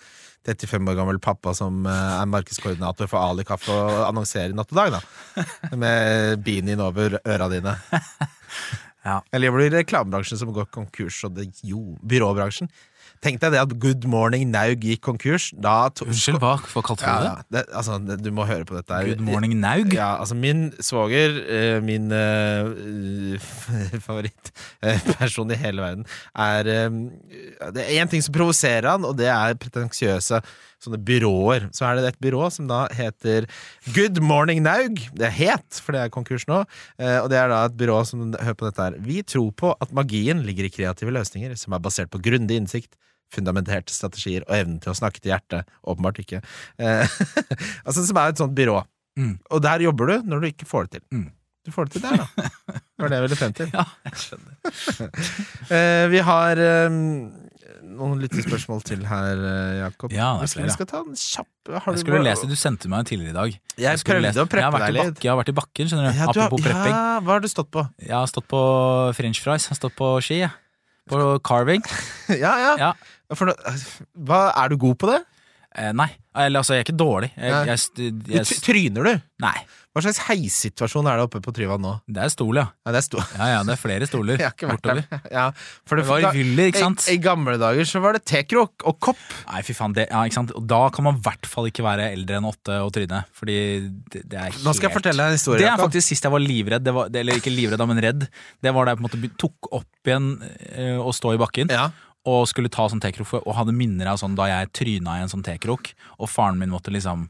35 år gammel pappa som eh, er markedskoordinator for Ali Kaffe og annonserer Natt og Dag, da. *laughs* Med beanien over øra dine. *laughs* Ja. Eller jobber du i reklamebransjen som går konkurs, og det, jo, byråbransjen. Tenk deg det at Good Morning Naug gikk konkurs. Da to, Unnskyld, hva, hva kalte du ja, det? det? Altså, det, du må høre på dette. her. Good morning, Naug? Ja, altså min svoger, eh, min *laughs* uh, favorittperson i hele verden, er uh, Det er én ting som provoserer han, og det er pretensiøse sånne byråer. Så er det et byrå som da heter Good Morning Naug. Det er het, for det er konkurs nå. eh, Og det er da et byrå som hører på dette her. Vi tror på at magien ligger i kreative løsninger som er basert på grundig innsikt. Fundamenterte strategier og evnen til å snakke til hjertet. Åpenbart ikke. Eh, *laughs* altså Som er et sånt byrå. Mm. Og der jobber du når du ikke får det til. Mm. Du får det til der, da. *laughs* Det var det jeg ville frem til. Ja, jeg skjønner. *laughs* Eh, vi har eh, noen lyttespørsmål til her, eh, Jakob. Ja, det er flere. vi skal ta en kjapp har Jeg du- skulle lese, Du sendte meg en tidligere i dag. Jeg jeg prøvde lese- å preppe deg litt. Jeg har vært i bakken, skjønner du. Ja, du har, Apropos prepping. ja, hva har du stått på? Jeg har stått på french fries, jeg har stått på ski. jeg. På carving. *laughs* ja, ja. Ja. For, hva, er du god på det? Eh, nei, eller altså, jeg er ikke dårlig. Jeg, jeg, jeg, Tryner du? nei, Hva slags heissituasjon er det oppe på Tryvann nå? det er stol, ja. Ja, det er stol. Ja, ja, det er flere stoler *laughs* bortover. Ja, for Det var i Willy, ikke sant? I, I gamle dager så var det tekrok og kopp. Nei, fy faen, det, ja, ikke sant? Og da kan man i hvert fall ikke være eldre enn åtte og tryne. Fordi det, det er helt Nå skal jeg fortelle deg en historie. Det er faktisk sist jeg var livredd. Det var, eller ikke livredd, men redd. Det var da jeg på en måte tok opp igjen eh, og stå i bakken. Ja. Og skulle ta sånn tekrok, og hadde minner av sånn da jeg tryna i en sånn tekrok. Og faren min måtte liksom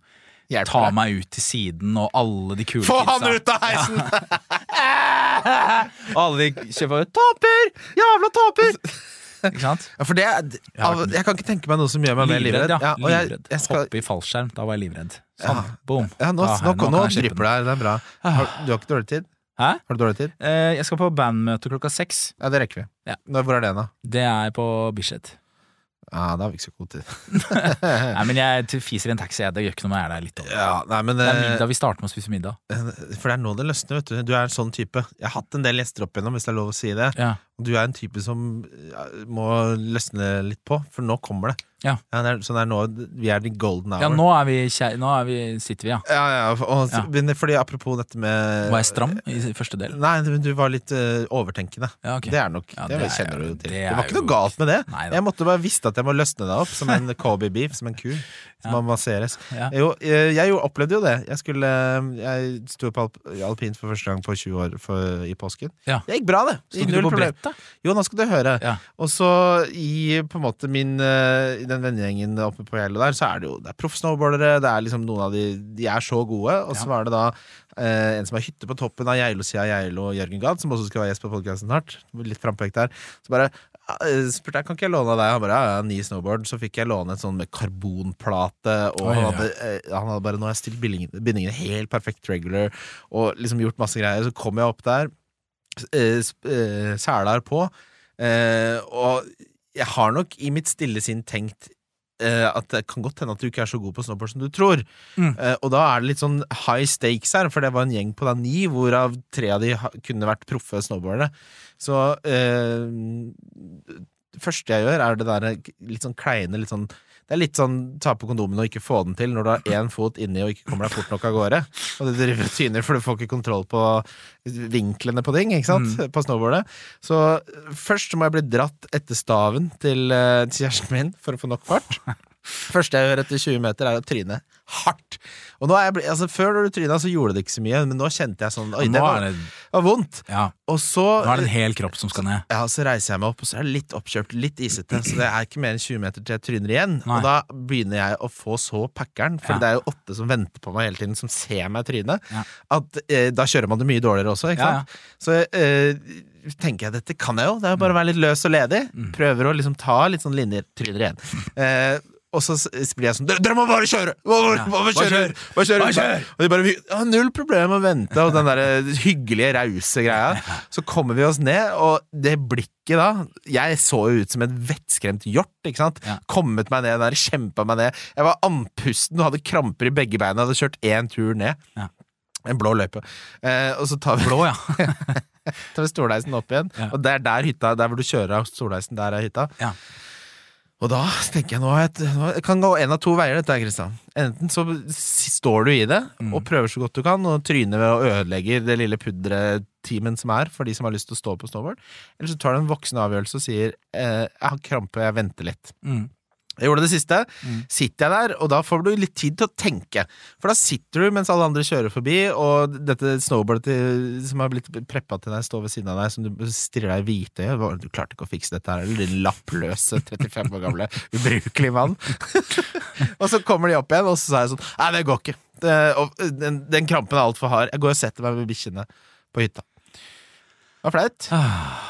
Hjelper ta deg. meg ut til siden, og alle de kule Få han ut av heisen! Og alle de kjøper ut Taper! Jævla taper! Ikke sant? Ja, for det av, jeg kan ikke tenke meg noe som gjør meg mer livredd. ja. Ja, jeg, livredd. jeg skal, Hoppe i fallskjerm, da var jeg livredd. Sånn, Ja. boom. ja, nå, nå, nå, drypper det her. Det er bra. Har, du har ikke dårlig tid? Hæ? Har du dårlig tid? Eh, jeg skal på bandmøte klokka seks. Ja, det rekker vi. Ja. Hvor er det, da? Det er på Bislett. Ja, det har vi ikke så god tid. *laughs* Nei, men jeg fiser i en taxi. Det gjør ikke noe om jeg er der litt over. Ja, nei, men Det er eh, middag. Vi starter med å spise middag. *laughs* For det er nå det løsner, vet du. Du er en sånn type. Jeg har hatt en del gjester opp igjennom, hvis det er lov å si det. Ja. Du er en type som må løsne litt på, for nå kommer det. Ja. er, sånn er nå, vi er i golden hour. Ja, nå, er vi, nå er vi, sitter vi, ja. Ja, ja, og, Ja. Fordi apropos dette med Var jeg stram i første del? Nei, men du var litt uh, overtenkende. Ja, okay. Det er nok Ja, Det, det er jo- du jo til. det Det, var ikke noe galt med det. Nei. Jeg måtte bare visste at jeg må løsne deg opp som en *laughs* Kobe beef, som en ku. Som Ja. må masseres. Ja. Jo, jeg, jeg jo opplevde jo det. Jeg skulle Jeg sto på alp, alpint for første gang på 20 år for, i påsken. Ja. Det gikk bra, det. Sto ikke du på problem. Da? Jo, nå skal du høre. Ja. Og så i på en måte min eh, I den vennegjengen oppe på Geilo der, så er det jo Det er proffsnowboardere, det er liksom noen av de De er så gode. Og så Ja. var det da eh, en som har hytte på toppen av Geilo-sida Geilo, Jørgen Gad, som også skal være gjest på podkasten snart. Litt frampekt der. Så bare eh, spurte jeg kan ikke jeg låne av deg. Han bare ja, ja, ny snowboard. Så fikk jeg låne en sånn med karbonplate, og Oi, han, ja. hadde, eh, han hadde bare Nå har jeg stilt bindingen- bindingene helt perfekt regular, og liksom gjort masse greier. Så kom jeg opp der, eh, sp- eh, på, eh, og jeg har nok i mitt stille sinn tenkt eh, at det kan godt hende at du ikke er så god på snowboard som du tror. Mm. Eh, og da er det litt sånn high stakes her, for det var en gjeng på da ni, hvorav tre av de kunne vært proffe snowboardere. Så eh, det første jeg gjør, er det der litt sånn kleine, litt sånn det er litt sånn ta på kondomen og ikke få den til når du har én fot inni og ikke kommer deg fort nok av gårde. Og du driver tyner, for du får ikke kontroll på vinklene på ting, ikke sant? På snowboardet. Så eh, først må jeg bli dratt etter staven til, eh, til kjæresten min for å få nok fart. *laughs* Første jeg gjør etter 20 meter, er å tryne hardt. Og nå er jeg ble, altså Før når du tryna, så gjorde det ikke så mye, men nå kjente jeg sånn Oi, det var, det, var vondt. ja, Og så nå er det en hel kropp som skal ned. ja, så reiser jeg meg opp, og så er det litt oppkjørt, litt isete. Så det er ikke mer enn 20 meter til jeg tryner igjen. Nei. Og da begynner jeg å få så packeren, for Ja. det er jo åtte som venter på meg hele tiden, som ser meg tryne, Ja. at eh, da kjører man det mye dårligere også, ikke Ja, sant. Så eh, tenker jeg dette kan jeg jo, det er jo bare å være litt løs og ledig. Mm. Prøver å liksom ta litt sånn linjer, tryner igjen. *laughs* Eh, og så blir jeg sånn Dere, dere må bare kjøre! Bare, Ja. bare, kjøre! kjør! Bare kjøre! Bare kjør! Og de bare ja, Null problem å vente, og den der hyggelige, rause greia. *laughs* Så kommer vi oss ned, og det blikket da Jeg så jo ut som en vettskremt hjort. ikke sant? Ja. Kommet meg ned der, kjempa meg ned. Jeg var andpusten og hadde kramper i begge beina. Hadde kjørt én tur ned. Ja. En blå løype. Eh, og så tar vi, Blå, ja. *laughs* tar vi Stordheisen opp igjen, og det er der hytta Der hvor du kjører av Stordheisen, der er hytta. Ja. Og da tenker jeg nå, at jeg nå det kan gå en av to veier, dette Kristian. Enten så står du i det Mm. og prøver så godt du kan, og tryner ved å ødelegger det lille pudretimen som er for de som har lyst til å stå på snowboard. Eller så tar du en voksen avgjørelse og sier eh, 'jeg har krampe, jeg venter litt'. Mm. Jeg gjorde det siste. Mm. Sitter jeg der, og da får du litt tid til å tenke. For da sitter du mens alle andre kjører forbi, og dette snowboardet som har blitt preppa til deg, står ved siden av deg, som du stirrer deg i hvite. Du klarte ikke å fikse dette her, eller din lappløse 35 år gamle *laughs* ubrukelige mann. *laughs* og så kommer de opp igjen, og så sa jeg sånn Nei, det går ikke. Det, og, den, den krampen er altfor hard. Jeg går og setter meg med bikkjene på hytta. Det var flaut. Ah,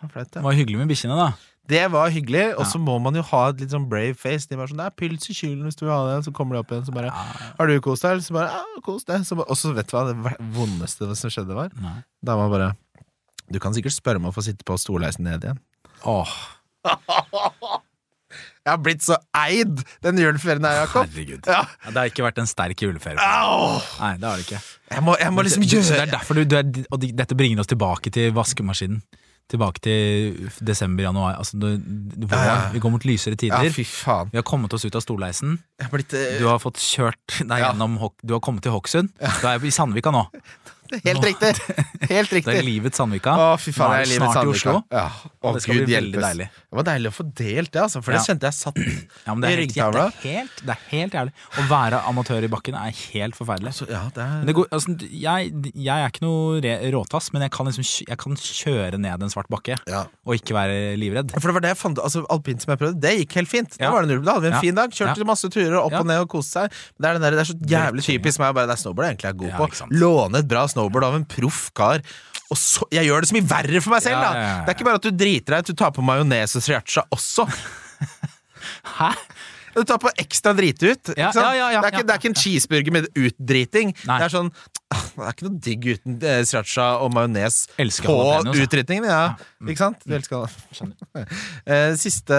Det var flaut, ja. Det var hyggelig med bikkjene, da. Det var hyggelig, og så må man jo ha et litt sånn brave face. De var sånn 'Det er pils i kylen hvis du vil ha det', så kommer de opp igjen, så bare 'Har du kost deg?' Så bare 'Ja, kos deg'. Så, bare- og så vet du hva det vondeste som skjedde, var? nei. Da var bare Du kan sikkert spørre om å få sitte på stolheisen ned igjen. Åh, *laughs* Jeg har blitt så eid den juleferien her, Jakob. herregud. Ja. Ja, det har ikke vært en sterk juleferie. Au! Nei, det har det ikke. Jeg må, jeg må liksom det, det, gjøre det er derfor du, du er, Og de, dette bringer oss tilbake til vaskemaskinen. Tilbake til desember-januar. Altså, Ja, ja. Vi går mot lysere Ja, tider. fy faen. vi har kommet oss ut av storleisen. Blitt uh, Du har fått kjørt deg Ja. gjennom Du har kommet til Hokksund. Du er i Sandvika nå. *laughs* Helt riktig! Helt *laughs* Det er riktig. livets Sandvika. Å, fy faen, Nå er er det livet snart i Sandvika. Oslo. Ja. Å, det skal Gud bli veldig hjelpes. deilig. Det var deilig å få delt det, altså, for det Ja. kjente jeg satt Ja, men det, er i helt, det, ryggtavla. er helt, det er helt jævlig. Å være amatør i bakken er helt forferdelig. Så, ja, det Men er det går, altså, jeg, jeg er ikke noe re- råtass, men jeg kan, liksom, kj- jeg kan kjøre ned en svart bakke ja. og ikke være livredd. For det var det jeg fant Altså Alpint som jeg prøvde, det gikk helt fint. Da, Ja. var det null. da hadde vi en Ja. fin dag. Kjørte masse turer opp Ja. og ned og koste seg. Men det er, den der, det er så jævlig typisk meg. Bare, det er snowboard jeg egentlig er god Ja, på. sant. Låne et bra snowboard av en proff kar. Og så, Jeg gjør det så mye verre for meg selv! Da. Det er ikke bare at du driter deg ut, du tar på majones og sriracha også. *laughs* Hæ? Du tar på ekstra drit ut. Ja, ja, ja, ja, det, er ikke, det er ikke en cheeseburger med utdriting. Nei. Det er sånn Det er ikke noe digg uten eh, sriracha og majones på utdritingen utdritningen. Ja. Mm. Ikke sant? Du elsker det. *laughs* Eh, siste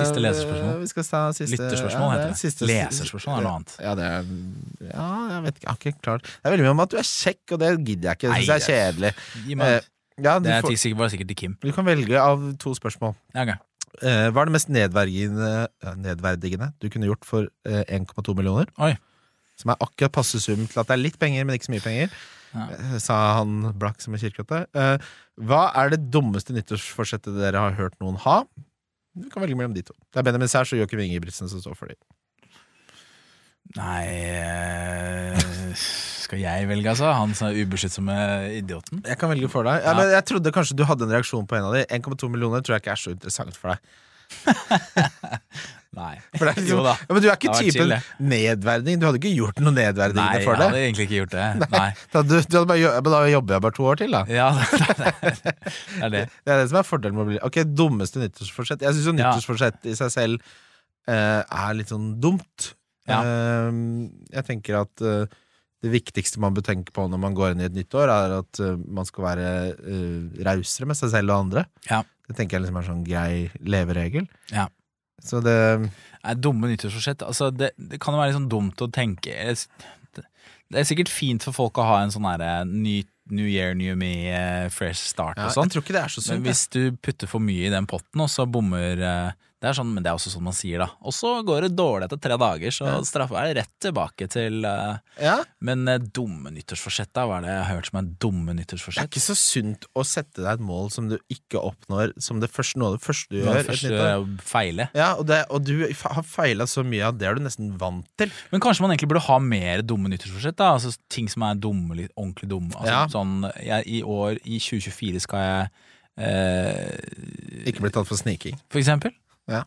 Siste leserspørsmål. Ta siste Lytterspørsmål ja, heter det. siste- Leserspørsmål er noe annet. Ja, det er Ja, jeg vet ikke. Jeg har ikke klart Det er veldig mye om at du er kjekk, og det gidder jeg ikke. Det syns jeg er kjedelig. Gi meg, Eh, ja, det er får, sikkert- sikkert til Kim. du kan velge av to spørsmål. Ja, ok. Eh, hva er det mest nedverdigende, nedverdigende du kunne gjort for eh, 1,2 millioner? Oi. Som er akkurat passe sum til at det er litt penger, men ikke så mye penger. Ja. eh, Sa han blakk som en kirkerotte. Eh, hva er det dummeste nyttårsforsettet dere har hørt noen ha? Du kan velge mellom de to. Det er Benjamin Sæsj og Joakim Ingebrigtsen som står for dem. Nei eh, Skal jeg velge, altså? Han som er ubeskyttsomme idioten? Jeg kan velge for deg. Ja, jeg trodde kanskje du hadde en reaksjon på en av de 1,2 millioner tror jeg ikke er så interessant for deg. *laughs* Nei. For liksom, Jo da. ja, men du er ikke typen nedverding. Du hadde ikke gjort noe Nei, nedverdigende jeg for det. hadde egentlig ikke gjort det. Nei. Da, du, du bare, da jobber jeg bare to år til, da. Ja, *laughs* det er det. *laughs* Det er det som er fordelen med å bli Ok, dummeste nyttårsforsett. Jeg syns jo nyttårsforsett i seg selv eh, er litt sånn dumt. Ja. Eh, jeg tenker at eh, det viktigste man bør tenke på når man går inn i et nytt år, er at eh, man skal være uh, rausere med seg selv og andre. Ja. Det tenker jeg liksom er en sånn grei leveregel. Ja. Så det er dumme nyttårsforsett. Altså, det, det kan jo være litt sånn dumt å tenke Det er sikkert fint for folk å ha en sånn herre New Year, New Me, eh, fresh start og sånn. Jeg tror ikke det er så Men hvis du putter for mye i den potten, og så bommer eh, Det er sånn, men det er også sånn man sier, da. Og så går det dårlig etter tre dager, så straffa er rett tilbake til uh, ja. Men uh, dumme nyttårsforsett, da? Hva er det jeg har hørt som er dumme Det er ikke så sunt å sette deg et mål som du ikke oppnår som det første, noe av det første du gjør. det første feile. Ja, og, det, og du har feila så mye at det er du nesten vant til. Men kanskje man egentlig burde ha mer dumme nyttårsforsett? da Altså Ting som er dumme, ordentlig dumme. Altså, Ja. Sånn, jeg, I år, i 2024, skal jeg eh, Ikke bli tatt for sniking. For eksempel. Ja.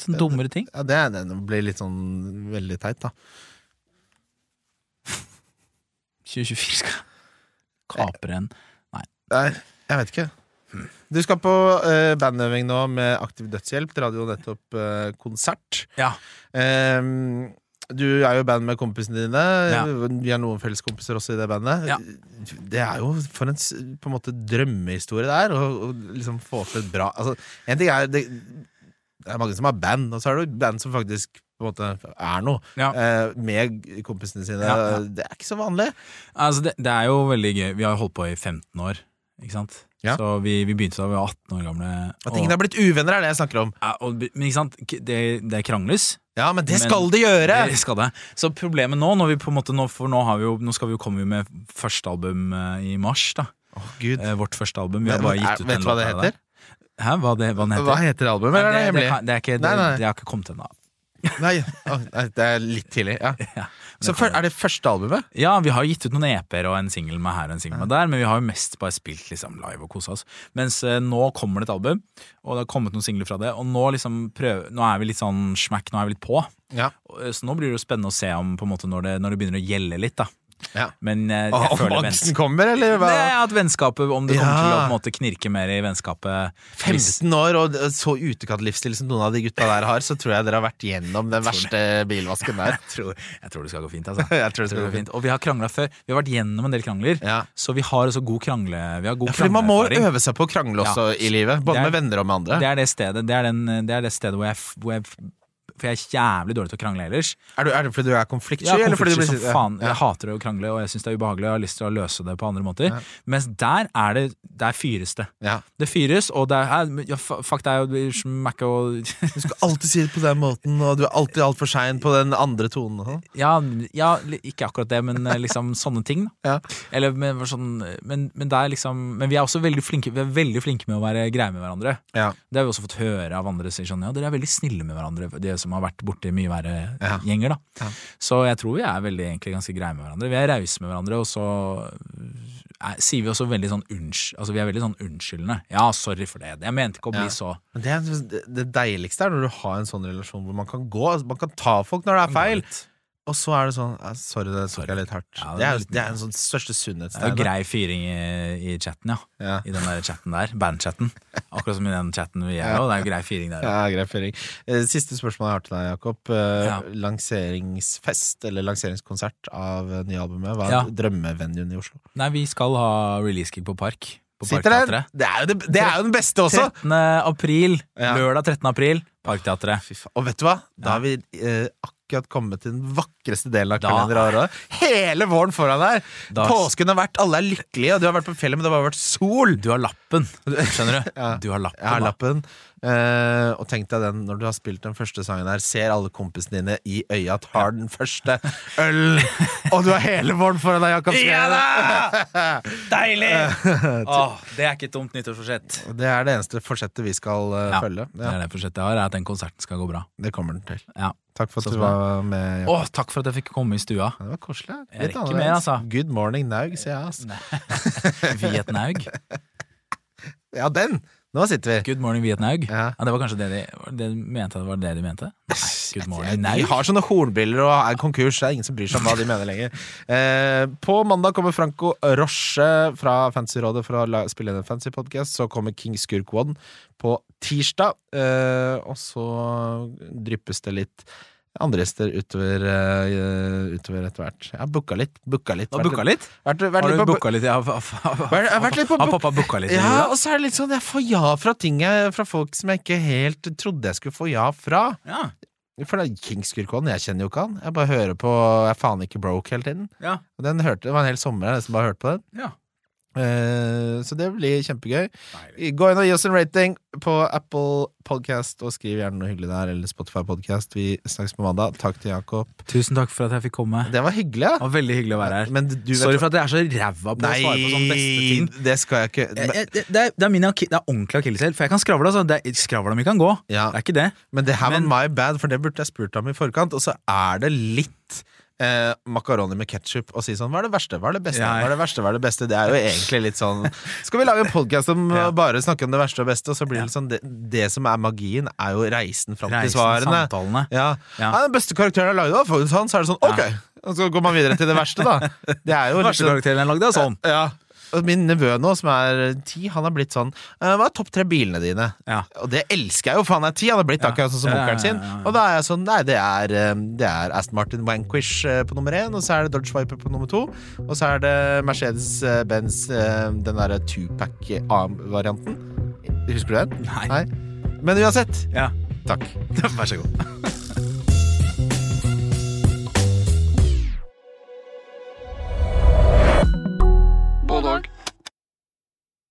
Sånne dummere ting. Ja, det, det blir litt sånn veldig teit, da. *laughs* 2024 skal kapre en Nei, jeg vet ikke. Du skal på uh, bandøving nå med Aktiv dødshjelp. Dere hadde jo nettopp uh, konsert. Ja. Um, du er jo i band med kompisene dine. Ja. Vi har noen felleskompiser også i det bandet. Ja. Det er jo for en på en måte drømmehistorie det er, å å liksom få til et bra altså, En ting er det, det er mange som har band, og så er det band som faktisk på en måte er noe. Ja. Eh, med kompisene sine. Ja, ja. Det er ikke så vanlig. Altså, det, det er jo veldig gøy. Vi har holdt på i 15 år, ikke sant? Så vi, vi begynte da vi var 18 år gamle. At ingen er blitt uvenner, er det jeg snakker om. ja, og, men ikke sant? Det, det krangles. Ja, men det Men- skal det gjøre! Det skal det. Så problemet nå, når vi på en måte, nå, for nå, har vi jo, nå skal vi jo komme med første album eh, i mars. da Oh, Gud. Eh, Vårt første album. Vi har bare gitt ut vet du hva det heter? der. Hæ, hva, det, hva heter? Hva heter albumet, er det det, det, hemmelig? det, er ikke, det, Nei, nei. det har ikke kommet ennå. Nei, nei, det er litt tidlig. Ja. *laughs* Ja. Så det er det første albumet? Ja, vi har gitt ut noen EP-er og en singel med her og en singel med der, men vi har jo mest bare spilt liksom live og kosa oss. Mens eh, nå kommer det et album, og det har kommet noen singler fra det, og nå liksom prøver, Nå er vi litt sånn smack, nå er vi litt på. Ja. Eh, Så nå blir det jo spennende å se om på en måte når det, når det begynner å gjelde litt, da. Ja. Men jeg, jeg Om føler angsten kommer, eller hva? Er at vennskapet, om det kommer Ja. til å måte knirke mer i vennskapet 15 år og så utekatt-livsstil som noen av de gutta der har, så tror jeg dere har vært gjennom den verste bilvasken *laughs* der. jeg tror, jeg tror det skal gå fint, altså. *laughs* Jeg tror det skal gå fint. Og vi har krangla før. Vi har vært gjennom en del krangler, Ja. så vi har også god krangle... Vi har god Ja, fordi man må øve seg på å krangle også i livet, både er- med venner og med andre. Det er det stedet, det er den, det er det stedet hvor, jeg, hvor jeg For jeg er jævlig dårlig til å krangle ellers. Er, du, er det fordi du er konfliktsky? Ja, eller fordi du konfliktsky blir- som faen. Ja. Jeg hater å krangle, og jeg syns det er ubehagelig. Og jeg har lyst til å løse det på andre måter. Mens der er det Der fyres det. Ja. Det fyres, og det er ja, Fuck deg, og du smakke og Du skal alltid si det på den måten, og du er alltid altfor sein på den andre tonen. ja, ja, ikke akkurat det, men eh, liksom sånne ting. Da. Ja. Eller men, sånn, men, men, det er liksom, men vi er også veldig flinke Vi er veldig flinke med å være greie med hverandre. Ja. Det har vi også fått høre av andre. Sier sånn, ja, Dere er veldig snille med hverandre, de som har vært borti mye verre Ja. gjenger. da Ja. Så jeg tror vi er veldig egentlig ganske greie med hverandre. Vi er rause med hverandre, og så er, sier vi også veldig sånn unnskyld Altså vi er veldig sånn unnskyldende. Ja, sorry for det. Jeg mente ikke å bli Ja. så Men det, det, deiligste er når du har en sånn relasjon hvor man kan gå altså, Man kan ta folk når det er feil, og så er det sånn Sorry, det tok jeg litt hardt. Ja, det det, er er, det er en sånn største Det er jo grei fyring i, i chatten, ja. Ja. I den der chatten der. Bandchatten. Akkurat som i den chatten vi er nå, i. Det er jo grei fyring der. Ja, grei føring. Eh, Siste spørsmål jeg har til deg, Jakob. Eh, Ja. Lanseringsfest, eller lanseringskonsert av eh, nye albumet. Hva er drømmevenuen i Oslo? Nei, vi skal ha release-gig på Park. På? Det er jo, det, det er jo den beste også! 13. april. Lørdag 13. april. Parkteatret. Og vet du hva? Da har vi eh, akkurat kommet til den vakreste delen av kalenderåret. Hele våren foran deg! Da- Påsken har vært, alle er lykkelige, og du har vært på fjellet, men det har bare vært sol! Du har lappen, skjønner du? *laughs* Ja. Du har lappen. Jeg har da. Eh, og tenk deg den når du har spilt den første sangen der, ser alle kompisene dine i øya tar den første ølen, og du har hele våren foran deg, Jakob Ja da! *laughs* Deilig! *laughs* Åh, det er ikke et dumt nyttårsforsett. Det er det eneste forsettet vi skal uh, Ja. følge. Det er det forsettet jeg har, er at den konserten skal gå bra. det kommer den til. Ja. Takk for at du var med. Åh, takk for at jeg fikk komme i stua. Det var koselig. Jeg rekker mer, altså. Good morning, Naug, sier jeg. Altså. *laughs* Vietnaug. Ja, den! Nå sitter vi. Good morning, Vietnaug. Ja. Ja, det var kanskje det de, det de mente? Det var det de mente? Nei, good morning, De har sånne hornbriller og er konkurs. Det er ingen som bryr seg om hva de mener lenger. Eh, på mandag kommer Franco Roche fra Fancyrådet for å spille inn en fancy podcast. Så kommer King Skurk One på tirsdag. Eh, og så dryppes det litt andre gjester utover, uh, utover etter hvert. Jeg har booka litt. Booka litt. Har booka litt? Vært, vært Har du booka litt? Ja, Vært- vært litt på Har pappa booka litt? ja, og så er det litt sånn Jeg får ja fra ting jeg, fra folk som jeg ikke helt trodde jeg skulle få ja fra. ja. For det er Kingskurkon, jeg kjenner jo ikke han. Jeg bare hører på Jeg er faen ikke broke hele tiden. ja. Og den hørte, Det var en hel sommer jeg nesten bare hørte på den. ja. Eh, så det blir kjempegøy. Gå inn og gi oss en rating på Apple Podcast, og skriv gjerne noe hyggelig der, eller Spotify Podcast. Vi snakkes på mandag. Takk til Jakob. Tusen takk for at jeg fikk komme. Det var hyggelig, ja. Det var veldig hyggelig å være her. Men du vet Sorry for at jeg er så ræva på å svare på sånne beste ting. Nei, det skal jeg ikke. Jeg- jeg- Det, er, det, er min, det er ordentlig akilleshæl, for jeg kan skravle. Altså. Det er, skravla mi kan gå. Ja. Det er ikke det. Men det her var my bad, for det burde jeg spurt om i forkant. Og så er det litt eh, makaroni med ketsjup og si sånn Hva er det verste? Hva er det beste? Ja, ja. Hva er det verste? Hva er det beste? Det er jo egentlig litt sånn Skal vi lage en podkast om *laughs* Ja. bare snakke om det verste og beste, og så blir det sånn det, det som er magien, er jo reisen fram til svarene. samtalene. Ja. Den beste karakteren jeg lagde, var faktisk han. Så er det sånn, ok! Og så går man videre til det verste, da. Det er jo Den verste sånn- karakteren jeg lagde, er sånn. Ja. Min nevø nå, som er ti, han har blitt sånn «Eh, Hva er topp tre bilene dine? Ja. Og det elsker jeg jo, for han er ti. Han har blitt akkurat sånn som onkelen sin. Og da er jeg sånn Nei, det er, eh, det er Aston Martin Vanquish eh, på nummer én, og så er det Dodge Viper på nummer to, og så er det Mercedes-Benz, den derre two-pack-varianten. Husker du den? Nei. Men uansett, Ja. takk. *laughs* Vær så god. *laughs*